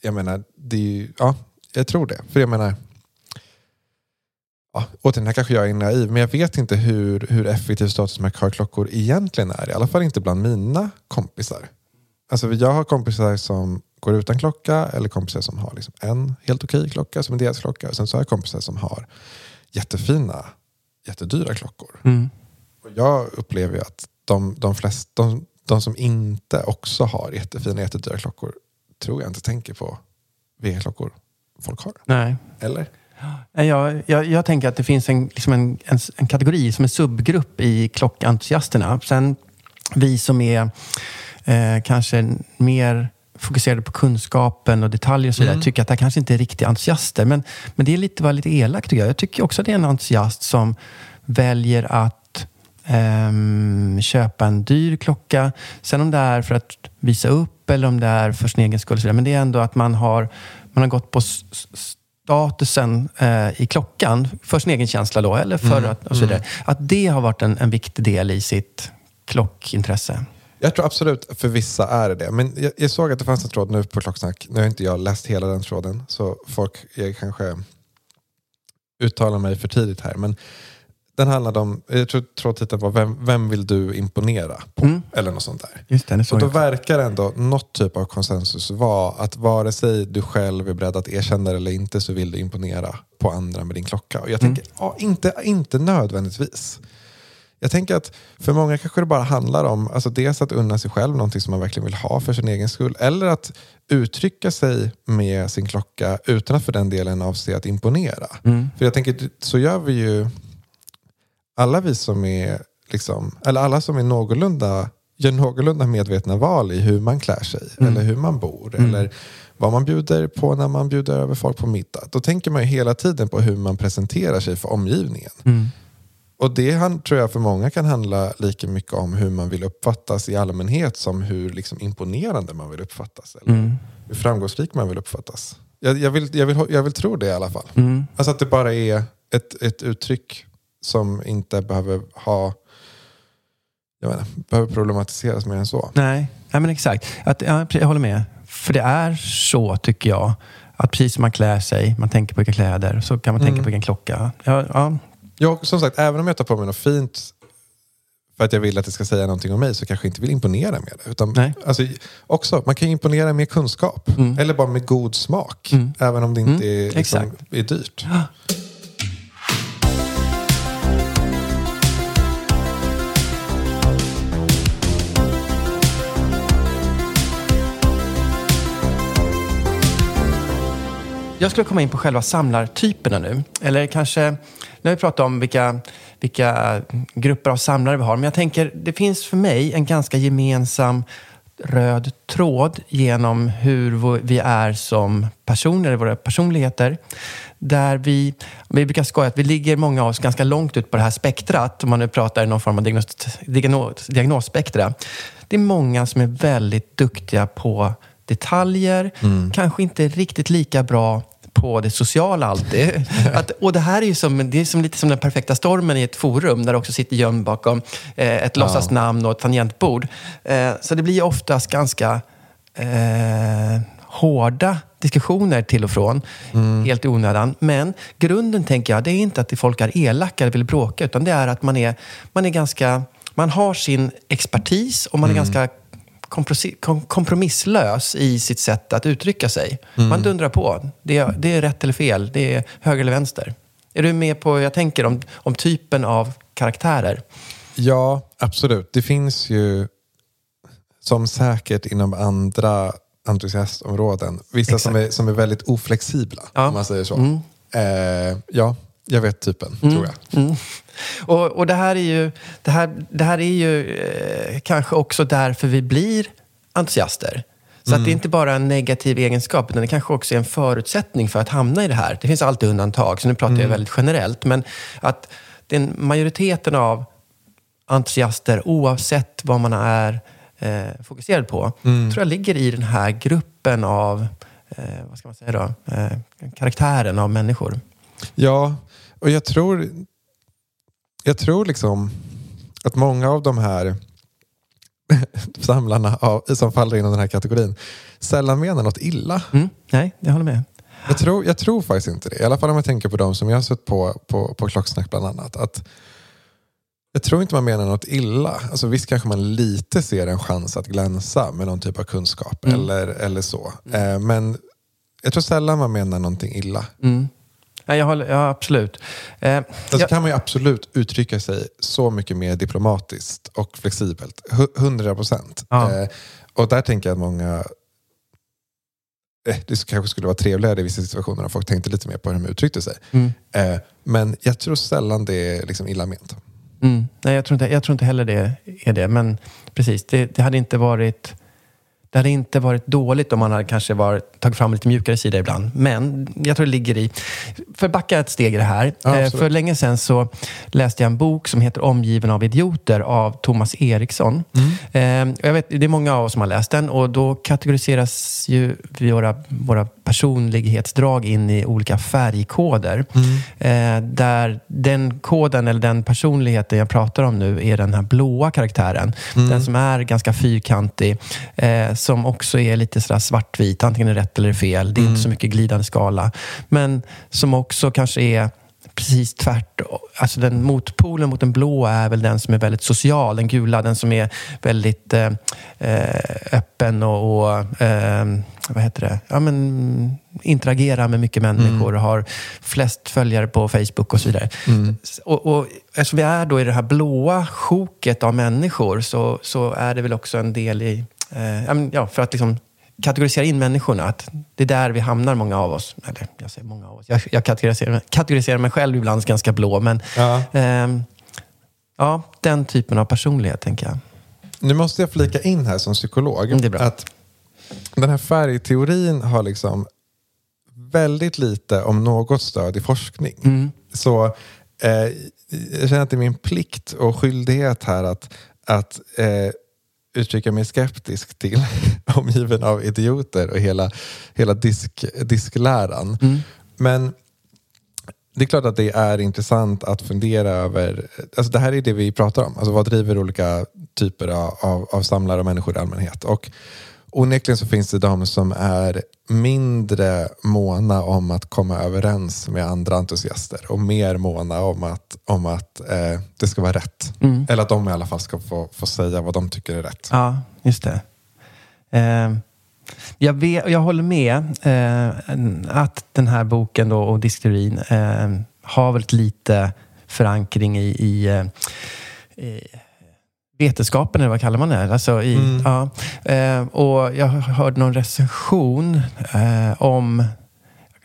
jag menar, det är ju, ja, jag tror det. För jag menar, ja, återigen, här kanske jag är naiv, men jag vet inte hur, hur effektiv statusmärke har klockor egentligen är. I alla fall inte bland mina kompisar. Alltså jag har kompisar som går utan klocka eller kompisar som har liksom en helt okej klocka som en deras klocka. Och sen så har jag kompisar som har jättefina, jättedyra klockor. Mm. Jag upplever ju att de, de, flest, de, de som inte också har jättefina, jättedyra klockor tror jag inte tänker på vilka klockor folk har. Nej. Eller? Jag, jag, jag tänker att det finns en, liksom en, en, en kategori som en subgrupp i klockentusiasterna. Sen vi som är eh, kanske mer fokuserade på kunskapen och detaljer och så vidare, tycker att det här kanske inte är riktiga entusiaster. Men, men det är lite, var lite elakt tycker jag. Jag tycker också att det är en entusiast som väljer att ehm, köpa en dyr klocka. Sen om det är för att visa upp eller om det är för sin egen skull. Men det är ändå att man har, man har gått på statusen eh, i klockan för sin egen känsla då, eller för att, och så vidare. Att det har varit en, en viktig del i sitt klockintresse. Jag tror absolut för vissa är det det. Men jag, jag såg att det fanns en tråd nu på Klocksnack. Nu har inte jag läst hela den tråden. Så folk är kanske uttala mig för tidigt här. Men den handlade om, jag tror, tror titeln var vem, vem vill du imponera på? Eller något sånt där. Just det, såg Och då verkar ändå något typ av konsensus vara att vare sig du själv är beredd att erkänna det eller inte så vill du imponera på andra med din klocka. Och jag tänker, ja, inte, inte nödvändigtvis. Jag tänker att för många kanske det bara handlar om alltså dels att unna sig själv någonting som man verkligen vill ha för sin egen skull. Eller att uttrycka sig med sin klocka utan att för den delen avse att imponera. För jag tänker, så gör vi ju alla vi som är, liksom, eller alla som är någorlunda, gör någorlunda medvetna val i hur man klär sig eller hur man bor eller vad man bjuder på när man bjuder över folk på middag. Då tänker man ju hela tiden på hur man presenterar sig för omgivningen. Och det tror jag för många kan handla lika mycket om hur man vill uppfattas i allmänhet som hur liksom imponerande man vill uppfattas. Eller hur framgångsrik man vill uppfattas. Jag, jag, vill, jag, vill, jag vill tro det i alla fall. Alltså att det bara är ett, ett uttryck som inte behöver ha jag menar, behöver problematiseras mer än så. Nej, nej men exakt. Att, ja, jag håller med. För det är så, tycker jag, att precis som man klär sig, man tänker på vilka kläder, så kan man tänka på vilken klocka. Ja, ja. Jag, som sagt, även om jag tar på mig något fint för att jag vill att det ska säga någonting om mig så kanske jag inte vill imponera med det. Utan, Nej. alltså, också, man kan ju imponera med kunskap. Eller bara med god smak. Även om det inte är, liksom, är dyrt. Jag skulle komma in på själva samlartyperna nu. Eller kanske, nu har vi pratat om vilka, vilka grupper av samlare vi har. Men jag tänker, det finns för mig en ganska gemensam röd tråd genom hur vi är som personer, våra personligheter. Där vi, vi brukar skoja att vi ligger många av oss ganska långt ut på det här spektrat. Om man nu pratar i någon form av diagnos, diagnos, diagnosspektra. Det är många som är väldigt duktiga på detaljer. Kanske inte riktigt lika bra på det sociala alltid. Att, och det här är ju som, det är som lite som den perfekta stormen i ett forum där det också sitter gömd bakom eh, ett låtsasnamn och ett tangentbord. Eh, så det blir ju oftast ganska eh, hårda diskussioner till och från, helt i onödan. Men grunden, tänker jag, det är inte att folk är elaka eller vill bråka, utan det är att man är, man är ganska... Man har sin expertis och man är ganska komprosi- kom- kompromisslös i sitt sätt att uttrycka sig. Man dundrar på. Det är, det är rätt eller fel. Det är höger eller vänster. Är du med på vad jag tänker om, om typen av karaktärer? Ja, absolut. Det finns ju, som säkert inom andra entusiastområden, vissa som är, som är väldigt oflexibla, Ja. om man säger så. Eh, ja, jag vet typen, tror jag. Mm. Och, och det här är ju, det här, det här är ju eh, kanske också därför vi blir entusiaster. Så att det är inte bara en negativ egenskap, utan det kanske också är en förutsättning för att hamna i det här. Det finns alltid undantag, så nu pratar jag väldigt generellt. Men att den majoriteten av entusiaster, oavsett vad man är eh, fokuserad på, tror jag ligger i den här gruppen av, eh, vad ska man säga då, eh, karaktären av människor. Ja, och jag tror, jag tror liksom att många av de här samlarna av, som faller inom den här kategorin sällan menar något illa. Mm, nej, jag håller med. Jag tror, jag tror faktiskt inte det. I alla fall om jag tänker på de som jag har sett på, på, på Klocksnack bland annat. Att jag tror inte man menar något illa. Alltså visst kanske man lite ser en chans att glänsa med någon typ av kunskap eller, eller så. Eh, men jag tror sällan man menar någonting illa. Ja, jag håller, ja, absolut. Eh, Alltså jag, kan man ju absolut uttrycka sig så mycket mer diplomatiskt och flexibelt. Hu- 100 procent. Ja. Eh, och där tänker jag att många... Eh, det kanske skulle vara trevligare i vissa situationer om folk tänkte lite mer på hur de uttryckte sig. Mm. Eh, men jag tror sällan det är liksom illa ment. mm, nej, jag, tror inte, jag tror inte heller det är det. Men precis, det, det hade inte varit... Det hade inte varit dåligt om man hade kanske varit, tagit fram lite mjukare sida ibland. Men jag tror det ligger i... För att backa ett steg i det här. Ja, eh, för länge sedan så läste jag en bok som heter Omgiven av idioter av Thomas Eriksson. Mm. Eh, jag vet, det är många av oss som har läst den och då kategoriseras ju våra, våra personlighetsdrag in i olika färgkoder. Eh, där den koden eller den personligheten jag pratar om nu är den här blåa karaktären. Den som är ganska fyrkantig. Eh, som också är lite sådär svartvit. Antingen är rätt eller fel. Det är inte så mycket glidande skala. Men som också kanske är precis tvärtom. Alltså den motpolen mot den blå är väl den som är väldigt social. Den gula, den som är väldigt eh, eh öppen och, och eh, vad heter det? Ja, men, interagerar med mycket människor mm. och har flest följare på Facebook och så vidare. Mm. Och, och eftersom vi är då i det här blåa sjoket av människor så, så är det väl också en del i... Eh, ja, för att liksom kategorisera in människorna. Att det är där vi hamnar, många av oss. Eller jag säger många av oss. Jag, jag kategoriserar, kategoriserar mig själv ibland ganska blå. Men ja. Eh, ja, den typen av personlighet, tänker jag. Nu måste jag flika in här som psykolog. Mm, det är bra. Att den här färgteorin har liksom väldigt lite, om något, stöd i forskning. Mm. Så eh, jag känner att det är min plikt och skyldighet här att, att eh, uttrycka mig skeptisk till omgiven av idioter och hela, hela disk, diskläran. Mm. Men det är klart att det är intressant att fundera över, alltså det här är det vi pratar om, alltså vad driver olika typer av, av samlare och människor i allmänhet. Och onekligen så finns det de som är mindre måna om att komma överens med andra entusiaster och mer måna om att, om att eh, det ska vara rätt. Mm. Eller att de i alla fall ska få, få säga vad de tycker är rätt. Ja, just det. Eh, jag, vet, jag håller med eh, att den här boken då, och diskteorin eh, har väldigt lite förankring i, i, eh, i vetenskapen, eller vad kallar man det? Alltså i, mm. ja. Eh, och jag hörde någon recension eh, om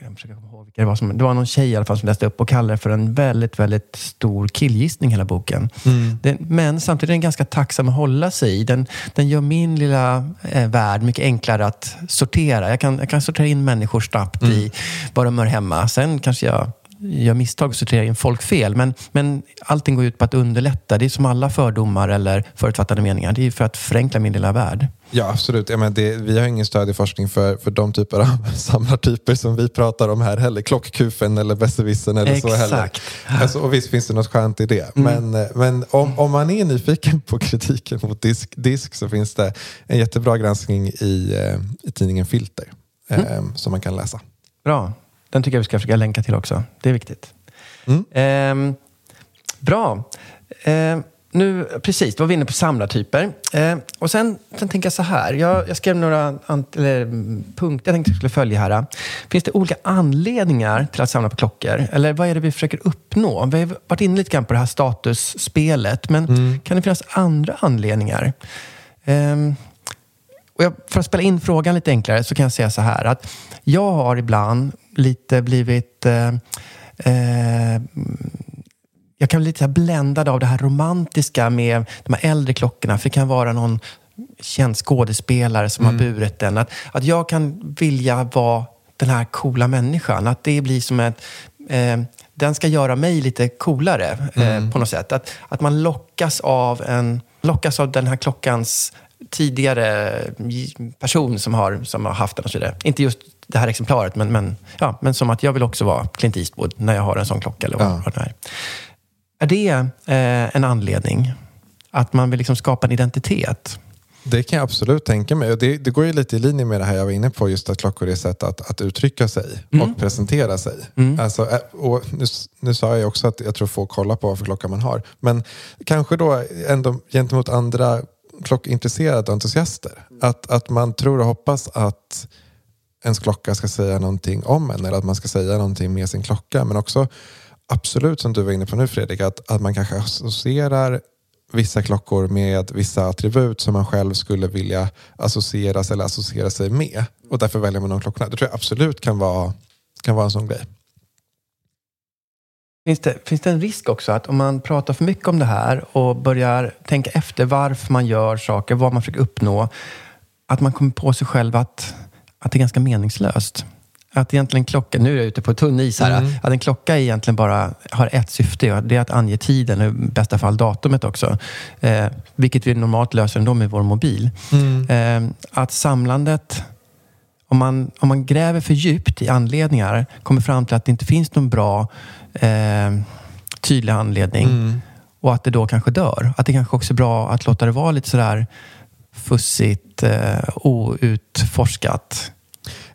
jag försöka komma ihåg vilka det var. Som, det var någon tjej i alla fall som läste upp och kallade det för en väldigt, väldigt stor killgissning, hela boken. Mm. Den, men samtidigt är den ganska tacksam att hålla sig i. Den, den gör min lilla eh, värld mycket enklare att sortera. Jag kan, jag kan sortera in människor snabbt mm. i vad de hör hemma. Sen kanske jag gör misstag och sorterar in folk fel. Men, men allting går ut på att underlätta. Det är som alla fördomar eller förutfattade meningar. Det är för att förenkla min lilla värld. Ja, absolut. Jag menar, det, vi har ingen stöd i forskning för, för de typer av samlartyper som vi pratar om här heller. Klockkufen eller besserwissern eller Exakt. så heller. Alltså, och visst finns det något skönt i det. Mm. Men, men om, om man är nyfiken på kritiken mot disk, disk så finns det en jättebra granskning i, eh, i tidningen Filter mm. eh, som man kan läsa. Bra. Den tycker jag vi ska försöka länka till också. Det är viktigt. Mm. Eh, bra. Eh, nu, precis, då var vi inne på samlartyper. Eh, och sen, sen tänker jag så här. Jag, jag skrev några eller, punkter jag tänkte jag skulle följa här. Finns det olika anledningar till att samla på klockor? Eller vad är det vi försöker uppnå? Vi har varit inne lite grann på det här statusspelet. Men mm. kan det finnas andra anledningar? Um, och jag, för att spela in frågan lite enklare så kan jag säga så här. att Jag har ibland lite blivit... Eh, eh, jag kan bli lite bländad av det här romantiska med de här äldre klockorna. För det kan vara någon känd skådespelare som mm. har burit den. Att, att jag kan vilja vara den här coola människan. Att det blir som ett... Eh, den ska göra mig lite coolare eh, mm. på något sätt. Att, att man lockas av, en, lockas av den här klockans tidigare person som har, som har haft den och så vidare. Inte just det här exemplaret, men, men, ja, men som att jag vill också vara Clint Eastwood när jag har en sån klocka. Eller vad, ja. vad det är. är det eh, en anledning? Att man vill liksom skapa en identitet? Det kan jag absolut tänka mig. Det, det går ju lite i linje med det här jag var inne på, just att klockor är sätt att, att uttrycka sig mm. och presentera sig. Mm. Alltså, eh, och nu, nu sa jag också att jag tror få kolla på vad för klocka man har. Men kanske då ändå gentemot andra klockintresserade entusiaster. Att, att man tror och hoppas att ens klocka ska säga någonting om en eller att man ska säga någonting med sin klocka. Men också absolut som du var inne på nu Fredrik, att, att man kanske associerar vissa klockor med vissa attribut som man själv skulle vilja associeras eller associera sig med. Och därför väljer man de klockorna. Det tror jag absolut kan vara, kan vara en sån grej. Finns det, finns det en risk också att om man pratar för mycket om det här och börjar tänka efter varför man gör saker, vad man försöker uppnå, att man kommer på sig själv att, att det är ganska meningslöst? Att egentligen klockan, nu är jag ute på tunn is här, mm. att en klocka egentligen bara har ett syfte. Det är att ange tiden, och i bästa fall datumet också. Eh, vilket vi normalt löser ändå med vår mobil. Mm. Eh, att samlandet, om man, om man gräver för djupt i anledningar, kommer fram till att det inte finns någon bra eh, tydlig anledning. Mm. Och att det då kanske dör. Att det kanske också är bra att låta det vara lite sådär fussigt, eh, outforskat.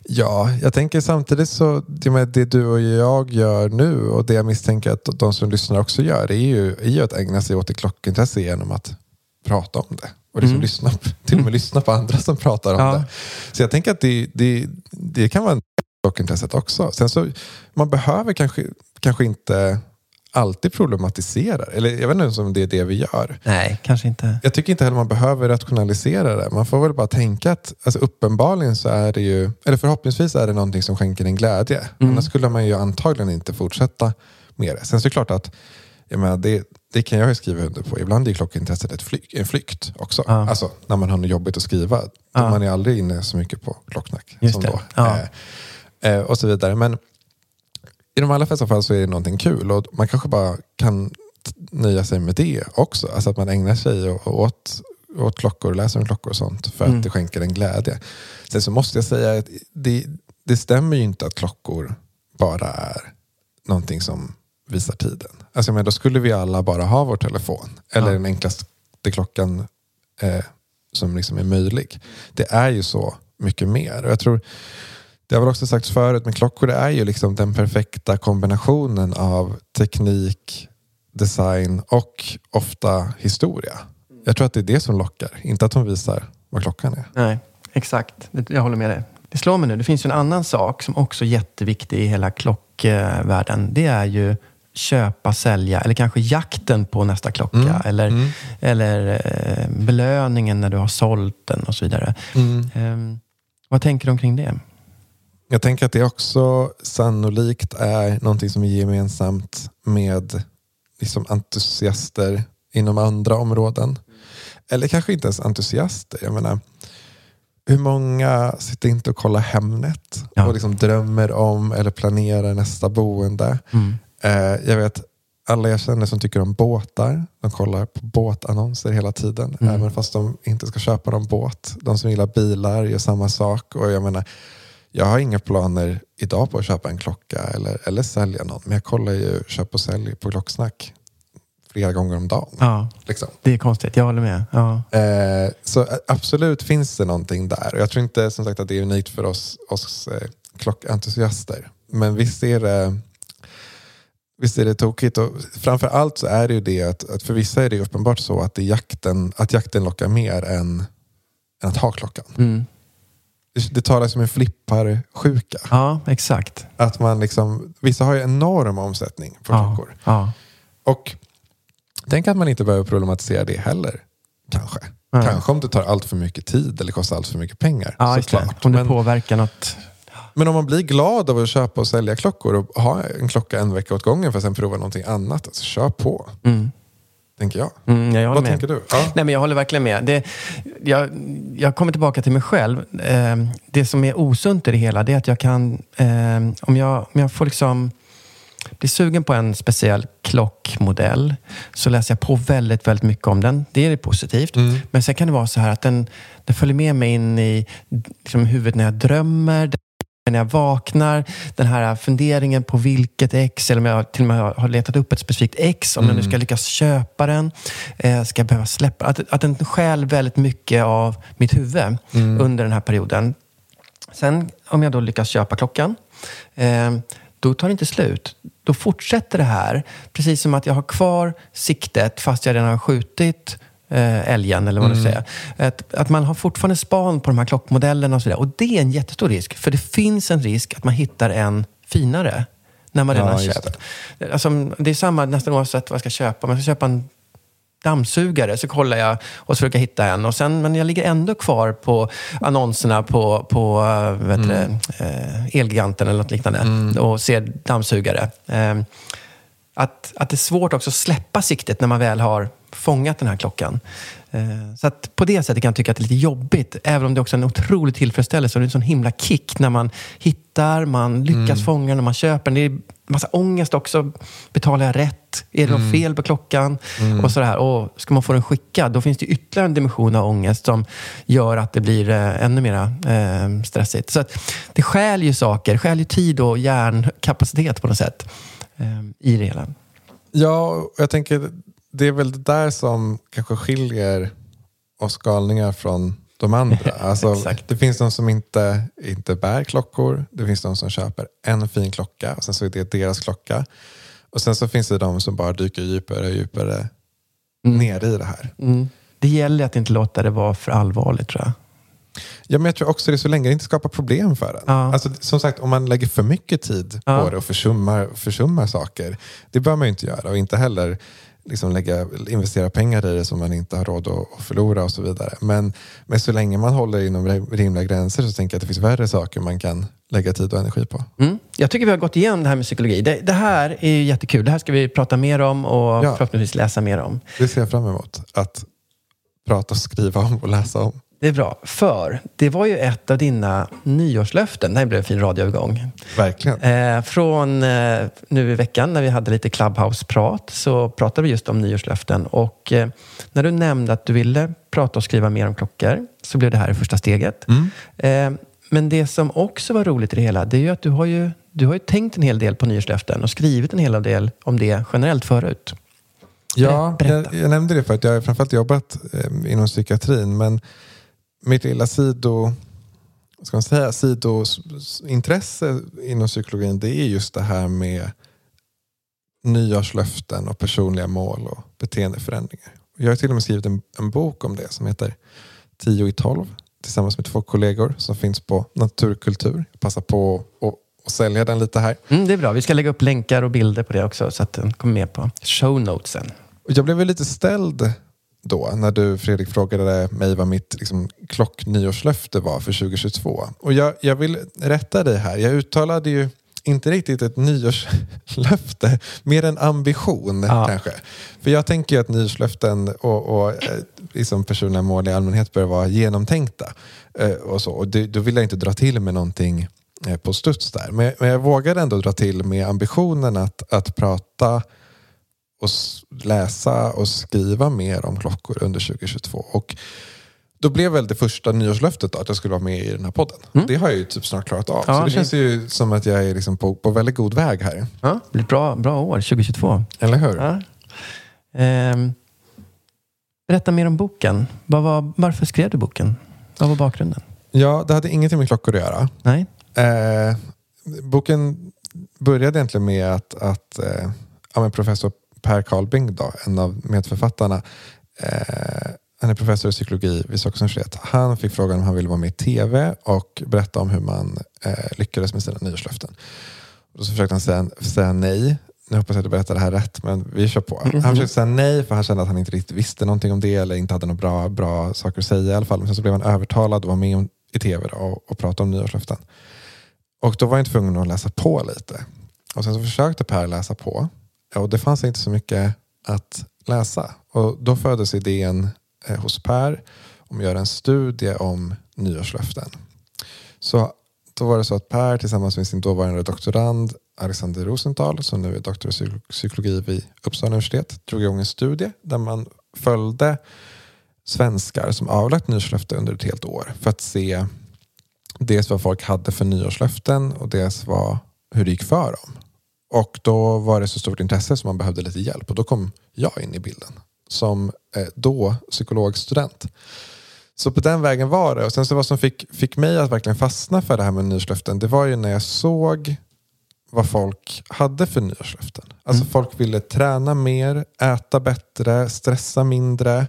Ja, jag tänker samtidigt så det, med det du och jag gör nu och det jag misstänker att de som lyssnar också gör är ju, är ju att ägna sig åt ett klockintresse genom att prata om det. Och liksom Mm. lyssna, till och med lyssna på andra som pratar om Ja. det. Så jag tänker att det, det, det kan vara en klockintresset också. Sen så, man behöver kanske, kanske inte alltid problematisera. Eller jag vet inte ens om det är det vi gör. Nej, kanske inte. Jag tycker inte heller man behöver rationalisera det. Man får väl bara tänka att alltså uppenbarligen så är det ju, eller förhoppningsvis är det någonting som skänker en glädje. Mm. Annars skulle man ju antagligen inte fortsätta med det. Sen så är det klart att jag menar, det, det kan jag ju skriva under på. Ibland är klockintresset ett flyk, en flykt också. Ja. Alltså när man har något jobbigt att skriva. Då Ja. Man är aldrig inne så mycket på klocksnack. Just som det. då. Ja. Eh, eh, och så vidare. Men i de allra flesta fall så är det någonting kul och man kanske bara kan nöja sig med det också. Alltså att man ägnar sig åt, åt klockor, läser om klockor och sånt för att Mm. det skänker en glädje. Sen så måste jag säga att det, det stämmer ju inte att klockor bara är någonting som visar tiden. Alltså menar, då skulle vi alla bara ha vår telefon. Eller Ja. den enklaste klockan eh, som liksom är möjlig. Det är ju så mycket mer. Och jag tror, det har väl också sagts förut, men klockor det är ju liksom den perfekta kombinationen av teknik, design och ofta historia. Jag tror att det är det som lockar, inte att de visar vad klockan är. Nej, exakt. Jag håller med dig. Det slår mig nu, det finns ju en annan sak som också är jätteviktig i hela klockvärlden. Det är ju köpa, sälja eller kanske jakten på nästa klocka. Mm, Eller, mm. eller eh, belöningen när du har sålt den och så vidare. Ehm, vad tänker du omkring det? Jag tänker att det också sannolikt är någonting som är gemensamt med liksom entusiaster inom andra områden. Eller kanske inte ens entusiaster. Jag menar, hur många sitter inte och kollar Hemnet Ja. och liksom drömmer om eller planerar nästa boende? Mm. Eh, jag vet alla jag känner som tycker om båtar. De kollar på båtannonser hela tiden. Mm. Även fast de inte ska köpa någon båt. De som gillar bilar gör samma sak. Och jag menar, jag har inga planer idag på att köpa en klocka eller, eller sälja någon. Men jag kollar ju köp och sälj på Klocksnack flera gånger om dagen. Ja, Liksom. det är konstigt. Jag håller med. Ja. Eh, så eh, absolut finns det någonting där. Och jag tror inte som sagt att det är unikt för oss, oss eh, klockentusiaster. Men visst är det Visst är det tokigt. Och framför allt så är det ju det att, att för vissa är det uppenbart så att, det jakten, att jakten lockar mer än, än att ha klockan. Mm. Det, talas om en flipparsjuka. ja, exakt. Att man liksom, vissa har ju enorm omsättning på Ja. klockor. Ja. Och tänk att man inte behöver problematisera det heller. Kanske. Nej. Kanske om det tar allt för mycket tid eller kostar allt för mycket pengar. Ja, såklart. Om det Men, påverkar något. men om man blir glad av att köpa och sälja klockor och ha en klocka en vecka åt gången för att sen prova någonting annat. Alltså, kör på, Mm. Tänker jag. Mm, jag Vad med. tänker du? Ja. Nej, men jag håller verkligen med. Det, jag, jag kommer tillbaka till mig själv. Eh, det som är osunt i det hela det är att jag kan... Eh, om, jag, om jag får liksom bli sugen på en speciell klockmodell så läser jag på väldigt, väldigt mycket om den. Det är positivt. Mm. Men sen kan det vara så här att den, den följer med mig in i liksom, huvudet när jag drömmer. När jag vaknar, den här funderingen på vilket ex, eller om jag till och med har letat upp ett specifikt ex, om jag nu ska lyckas köpa den, eh, ska jag behöva släppa. Att, att den stjäl väldigt mycket av mitt huvud under den här perioden. Sen om jag då lyckas köpa klockan, eh, då tar det inte slut. Då fortsätter det här, precis som att jag har kvar siktet fast jag redan har skjutit älgen eller vad man säger. Att, att man har fortfarande span på de här klockmodellerna och sådär. Och det är en jättestor risk. För det finns en risk att man hittar en finare när man Ja, redan har köpt. Alltså, det är samma nästan oavsett vad jag ska köpa. Om jag ska köpa en dammsugare så kollar jag och så försöker hitta en. Och sen, men jag ligger ändå kvar på annonserna på, på eh, vet du det, eh, Elgiganten eller något liknande och ser dammsugare. Eh, att, att det är svårt också att släppa siktet när man väl har fångat den här klockan. Eh, Så att på det sättet kan jag tycka att det är lite jobbigt, även om det också är en otrolig tillfredsställelse. Och det är en sån himla kick när man hittar, man lyckas fånga den, när man köper den. Det är massa ångest också. Betalar jag rätt? Är det något fel på klockan? Och så här, och ska man få den skickad, då finns det ytterligare en dimension av ångest som gör att det blir eh, ännu mer eh, stressigt. Så att det stjäl ju saker, stjäl ju tid och hjärnkapacitet på något sätt eh, i det hela. Ja, och jag tänker det är väl det där som kanske skiljer oss galningar från de andra. Alltså, det finns de som inte, inte bär klockor. Det finns de som köper en fin klocka och sen så är det deras klocka. Och sen så finns det de som bara dyker djupare och djupare ner i det här. Mm. Det gäller att inte låta det vara för allvarligt tror jag. Ja, men jag tror också det så länge det inte skapar problem för en. Ja. Alltså, som sagt, om man lägger för mycket tid Ja. på det och försummar, försummar saker, det bör man ju inte göra. Och inte heller liksom lägga, investera pengar i det som man inte har råd att, förlora och så vidare. Men, men så länge man håller inom rimliga gränser så tänker jag att det finns värre saker man kan lägga tid och energi på. Mm. Jag tycker vi har gått igenom det här med psykologi. Det, det här är ju jättekul. Det här ska vi prata mer om och Ja. förhoppningsvis läsa mer om. Det ser jag fram emot. Att prata och skriva om och läsa om. Det är bra, för det var ju ett av dina nyårslöften. Det här blev en fin radioövergång. Verkligen. Eh, från eh, nu i veckan när vi hade lite Clubhouse-prat så pratade vi just om nyårslöften. Och eh, när du nämnde att du ville prata och skriva mer om klockor så blev det här det första steget. Eh, men det som också var roligt i det hela det är ju att du har ju, du har ju tänkt en hel del på nyårslöften och skrivit en hel del om det generellt förut. Ja, jag, jag nämnde det för att jag har framförallt jobbat eh, inom psykiatrin. Men mitt lilla sido, ska man säga, sidointresse inom psykologin det är just det här med nyårslöften och personliga mål och beteendeförändringar. Jag har till och med skrivit en, en bok om det som heter 10 i 12 tillsammans med två kollegor som finns på Naturkultur. Jag passar på att, sälja den lite här. Mm, det är bra. Vi ska lägga upp länkar och bilder på det också så att den kommer med på show notesen. Jag blev lite ställd då när du Fredrik frågade mig vad mitt liksom, klocknyårslöfte var för 2022. Och jag, jag vill rätta dig här. Jag uttalade ju inte riktigt ett nyårslöfte, mer en ambition Ja. kanske. För jag tänker ju att nyårslöften och, och eh, liksom personliga mål i allmänhet bör vara genomtänkta. Eh, och så. Och det, då vill jag inte dra till med någonting eh, på studs där. Men, men jag vågade ändå dra till med ambitionen att, att prata och läsa och skriva mer om klockor under 2022. Och då blev väl det första nyårslöftet att jag skulle vara med i den här podden. Det har jag ju typ snart klarat av. Ja, så det det- känns ju som att jag är liksom på, på väldigt god väg här. Ja, det blir bra, bra år, 2022. Eller hur? Ja. Ehm, berätta mer om boken. Vad var, varför skrev du boken? Vad var bakgrunden? Ja, det hade ingenting med klockor att göra. Nej? Eh, boken började egentligen med att, att eh, ja, men professor Per Karlbing, då, en av medförfattarna, eh, han är professor i psykologi vid Stockholms universitet. Han fick frågan om han ville vara med i tv och berätta om hur man eh, lyckades med sina nyårslöften. Och så försökte han säga, säga nej. Nu hoppas jag att du berättar det här rätt, men vi kör på. Han försökte säga nej för han kände att han inte riktigt visste någonting om det eller inte hade några bra, bra saker att säga i alla fall. Men sen så blev han övertalad och var med i tv då, och, och pratade om nyårslöften. Och då var jag tvungen att läsa på lite. Och sen så försökte Per läsa på. Och det fanns inte så mycket att läsa. Och då föddes idén eh, hos Per om att göra en studie om nyårslöften. Så då var det så att Per tillsammans med sin dåvarande doktorand Alexander Rosenthal, som nu är doktor i psykologi vid Uppsala universitet, drog igång en studie där man följde svenskar som avlagt nyårslöfte under ett helt år för att se dels vad folk hade för nyårslöften och dels vad, hur det gick för dem. Och då var det så stort intresse som man behövde lite hjälp och då kom jag in i bilden som eh, då psykologstudent. Så på den vägen var det. Och sen så vad som fick, fick mig att verkligen fastna för det här med nyårslöften det var ju när jag såg vad folk hade för nyårslöften. Alltså folk ville träna mer, äta bättre, stressa mindre,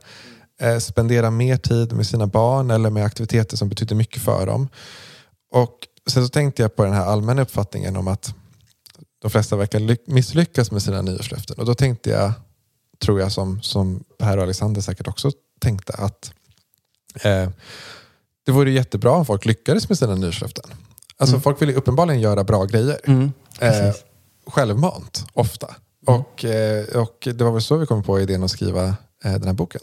eh, spendera mer tid med sina barn eller med aktiviteter som betydde mycket för dem. Och sen så tänkte jag på den här allmänna uppfattningen om att de flesta verkar ly- misslyckas med sina nyårslöften. Och då tänkte jag, tror jag som, som Per och Alexander säkert också tänkte, att eh, det vore jättebra om folk lyckades med sina nyårslöften. Alltså folk vill ju uppenbarligen göra bra grejer. Mm, Eh, självmant, ofta. Och, eh, och det var väl så vi kom på idén att skriva eh, den här boken.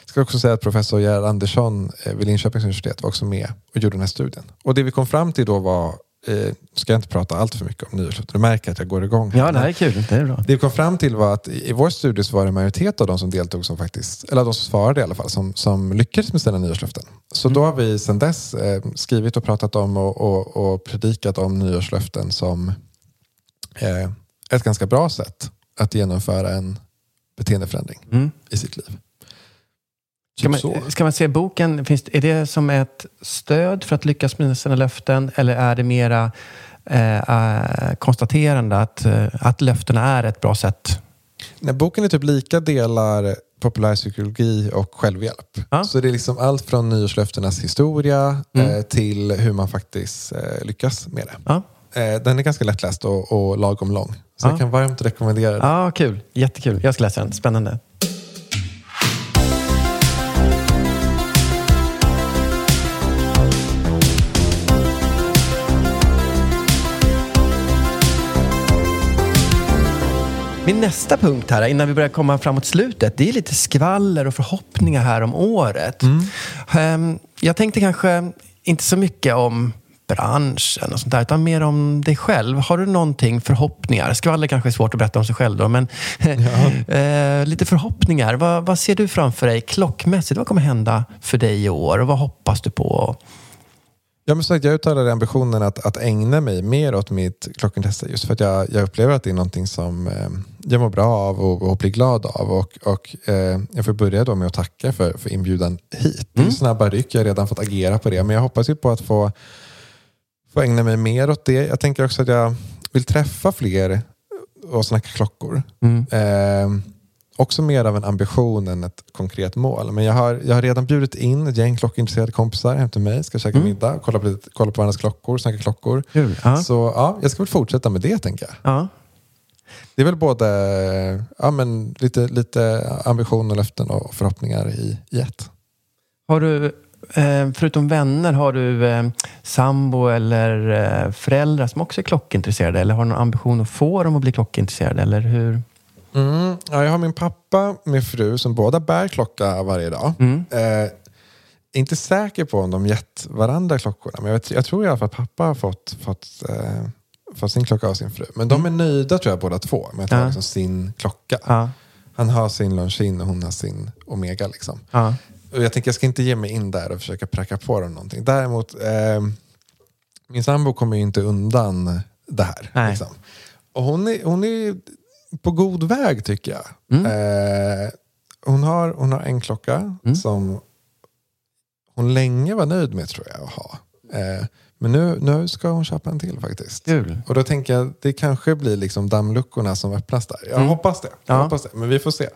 Jag ska också säga att professor Gerhard Andersson eh, vid Linköpings universitet var också med och gjorde den här studien. Och det vi kom fram till då var, eh, ska jag inte prata allt för mycket om nyårslöften, du märker att jag går igång. här. Ja, det här är kul. Det är bra. Det vi kom fram till var att i vår studie så var det en majoritet av de som deltog som faktiskt, eller de som svarade i alla fall, som, som lyckades med sina nyårslöften. Så då har vi sedan dess eh, skrivit och pratat om och, och, och predikat om nyårslöften som eh, ett ganska bra sätt att genomföra en beteendeförändring Mm. i sitt liv. Ska man, så. ska man se boken, finns, är det som ett stöd för att lyckas med sina löften eller är det mera eh, eh, konstaterande att, eh, att löftena är ett bra sätt? Nej, boken är typ lika delar populärpsykologi och självhjälp. Ja. Så det är liksom allt från nyårslöftenas historia Mm. eh, till hur man faktiskt eh, lyckas med det. Ja, Eh, den är ganska lättläst och, och lagom lång. Så Ja. jag kan varmt rekommendera den. ja kul. Jättekul. Jag ska läsa den. Spännande. Min nästa punkt här, innan vi börjar komma framåt slutet, det är lite skvaller och förhoppningar här om året. Ehm, Jag tänkte kanske inte så mycket om branschen och sånt där, utan mer om dig själv. Har du någonting, förhoppningar? Skvaller kanske är svårt att berätta om sig själv då, men eh, lite förhoppningar. Vad, vad ser du framför dig klockmässigt? Vad kommer hända för dig i år och vad hoppas du på? Ja, men sagt, jag uttalade ambitionen att, att ägna mig mer åt mitt klockintresse just för att jag, jag upplever att det är någonting som eh, jag mår bra av och, och blir glad av. Och, och, eh, jag får börja då med att tacka för, för inbjudan hit. Det är Mm. snabba ryck, jag har redan fått agera på det. Men jag hoppas ju på att få, få ägna mig mer åt det. Jag tänker också att jag vill träffa fler och snacka klockor. Mm. Eh, också mer av en ambition än ett konkret mål. Men jag har, jag har redan bjudit in ett gäng klockintresserade kompisar hem till mig. Ska käka Mm. middag, kolla på, lite- kolla på varandras klockor, snacka klockor. Kul. Ja. Så ja, jag ska väl fortsätta med det tänker jag. Ja. Det är väl både ja, men lite, lite ambition och löften och förhoppningar i, i ett. Har du, eh, förutom vänner, har du eh, sambo eller eh, föräldrar som också är klockintresserade? Eller har du någon ambition att få dem att bli klockintresserade? Eller hur? Mm, ja, jag har min pappa med fru som båda bär klocka varje dag. Mm. Eh, inte säker på om de gett varandra klockorna. Men jag, vet- jag tror i alla fall att pappa har fått, fått, eh, fått sin klocka av sin fru. Men de är nöjda tror jag båda två med att ha Ja. liksom sin klocka. Ja. Han har sin Longines och hon har sin Omega. Liksom. Ja. Och jag tänker jag ska inte ge mig in där och försöka pracka på dem någonting. Däremot, eh, min sambo kommer ju inte undan det här. Liksom. Och hon är, hon är på god väg tycker jag. Mm. Eh, hon, har, hon har en klocka Mm. som hon länge var nöjd med tror jag att ha. Eh, men nu, nu ska hon köpa en till faktiskt. Kul. Och då tänker jag det kanske blir liksom dammluckorna som öppnas där. Jag Mm. hoppas det. Jag Ja. hoppas det. Men vi får se.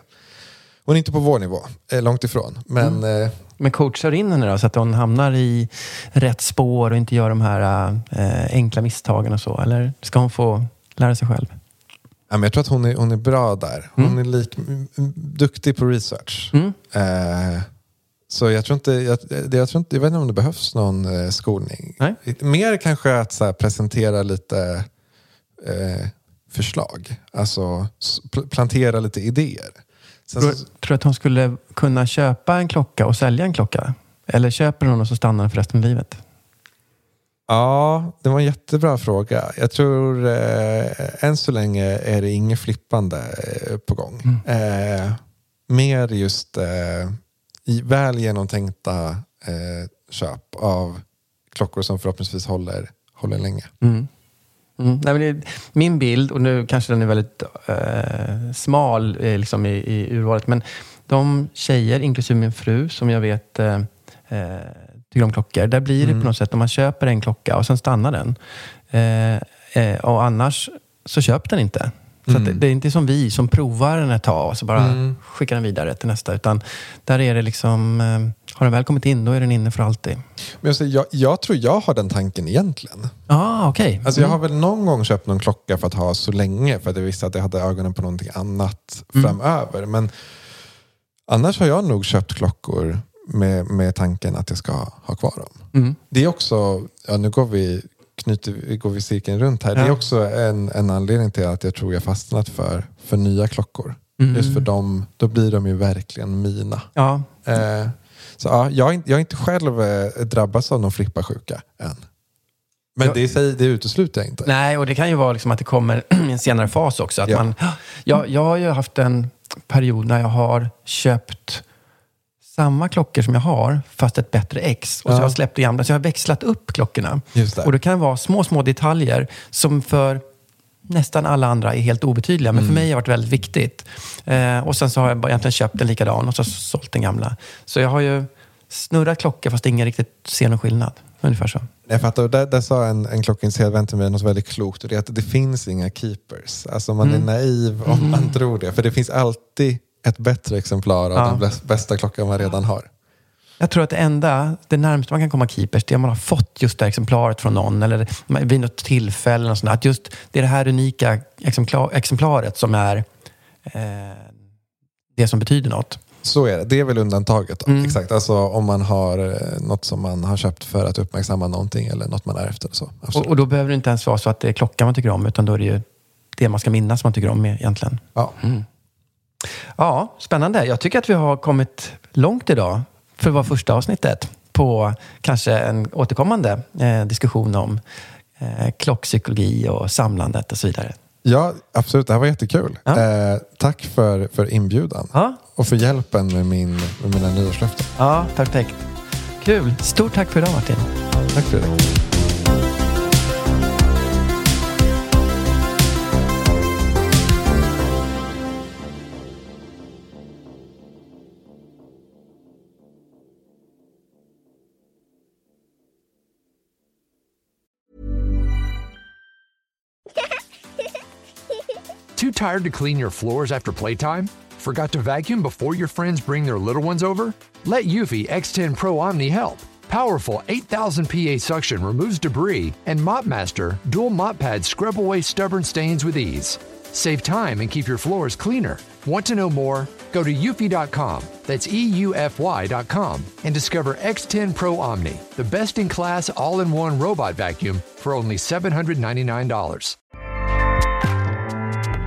Hon är inte på vår nivå, eh, långt ifrån. Men Mm. eh, Men coachar in henne då, så att hon hamnar i rätt spår och inte gör de här eh, enkla misstagen och så? Eller ska hon få lära sig själv? Ja, men jag tror att hon är, hon är bra där. Hon Mm. är lik, duktig på research. Mm. Eh, så jag tror inte, jag, jag tror inte, jag vet inte om det behövs någon eh, skolning. Nej. Mer kanske att så här, presentera lite eh, förslag. Alltså pl- plantera lite idéer. Sen Tror, så, tror att hon skulle kunna köpa en klocka och sälja en klocka? Eller köper hon och så stannar den för resten av livet? Ja, det var en jättebra fråga. Jag tror eh, än så länge är det inget flippande eh, på gång. Eh, mer just eh, i väl genomtänkta eh, köp av klockor som förhoppningsvis håller, håller länge. Mm. Mm. Nej, men det, min bild, och nu kanske den är väldigt eh, smal eh, liksom i, i urvalet, men de tjejer, inklusive min fru, som jag vet eh, eh, tycker om klockor, där blir det på något sätt, om man köper en klocka och sen stannar den. Eh, eh, och annars så köp den inte. Så att det, det är inte som vi som provar den ett tag och så bara Mm. skickar den vidare till nästa. Utan där är det liksom, eh, har den väl kommit in, då är den inne för alltid. Men jag, säger, jag, jag tror jag har den tanken egentligen. Ah, okej. Alltså jag har väl någon gång köpt någon klocka för att ha så länge för att jag visste att jag hade ögonen på någonting annat framöver. Men annars har jag nog köpt klockor med, med tanken att jag ska ha kvar dem. Mm. Det är också, ja, nu går vi, knyter, går vi cirkeln runt här. Det är Ja. också en, en anledning till att jag tror jag fastnat för, för nya klockor. Mm. Just för dem, då blir de ju verkligen mina. Ja, Eh, så ja, jag, jag har inte själv eh, drabbats av någon flipparsjuka än. Men Ja. det, säger- det utesluter jag inte. Nej, och det kan ju vara liksom att det kommer i en senare fas också. Att Ja. man, jag, jag har ju haft en period när jag har köpt samma klockor som jag har, fast ett bättre ex. Och så Ja. har jag släppt det gamla. Så jag har växlat upp klockorna. Och det kan vara små, små detaljer som för nästan alla andra är helt obetydliga. Men för mig har det varit väldigt viktigt. Eh, och sen så har jag egentligen köpt en likadan och så sålt den gamla. Så jag har ju snurrat klockor fast ingen riktigt ser någon skillnad. Ungefär så. Jag fattar, där, där sa en, en klockintresserad vän till mig något väldigt klokt. Och det är att det finns inga keepers. Alltså man är naiv om man tror det. För det finns alltid ett bättre exemplar av Ja. den bäst- bästa klockan man redan har. Jag tror att det enda, det närmaste man kan komma keepers, det är om man har fått just det exemplaret från någon eller vid något tillfälle. eller sånt. Att just det är det här unika exemplar, exemplaret som är eh, det som betyder något. Så är det. Det är väl undantaget. Mm. Exakt. Alltså om man har eh, något som man har köpt för att uppmärksamma någonting eller något man är efter. Så. Och, och då behöver det inte ens vara så att det är klockan man tycker om, utan då är det ju det man ska minnas man tycker om egentligen. Ja. Ja, spännande. Jag tycker att vi har kommit långt idag för att vara första avsnittet på kanske en återkommande eh, diskussion om eh, klockpsykologi och samlandet och så vidare. ja, absolut. Det här var jättekul. Ja. Eh, tack för, för inbjudan Ja, och för hjälpen med, min, med mina nyårslöften. ja perfekt. Kul. Stort tack för idag Martin. Tack Fredrik. Tired to clean your floors after playtime? Forgot to vacuum before your friends bring their little ones over? Let Eufy X10 Pro Omni help. Powerful 8000 PA suction removes debris, and MopMaster dual mop pads scrub away stubborn stains with ease. Save time and keep your floors cleaner. Want to know more? Go to eufy.com, that's E EUFY.com, and discover X10 Pro Omni, the best in class all in one robot vacuum for only $799.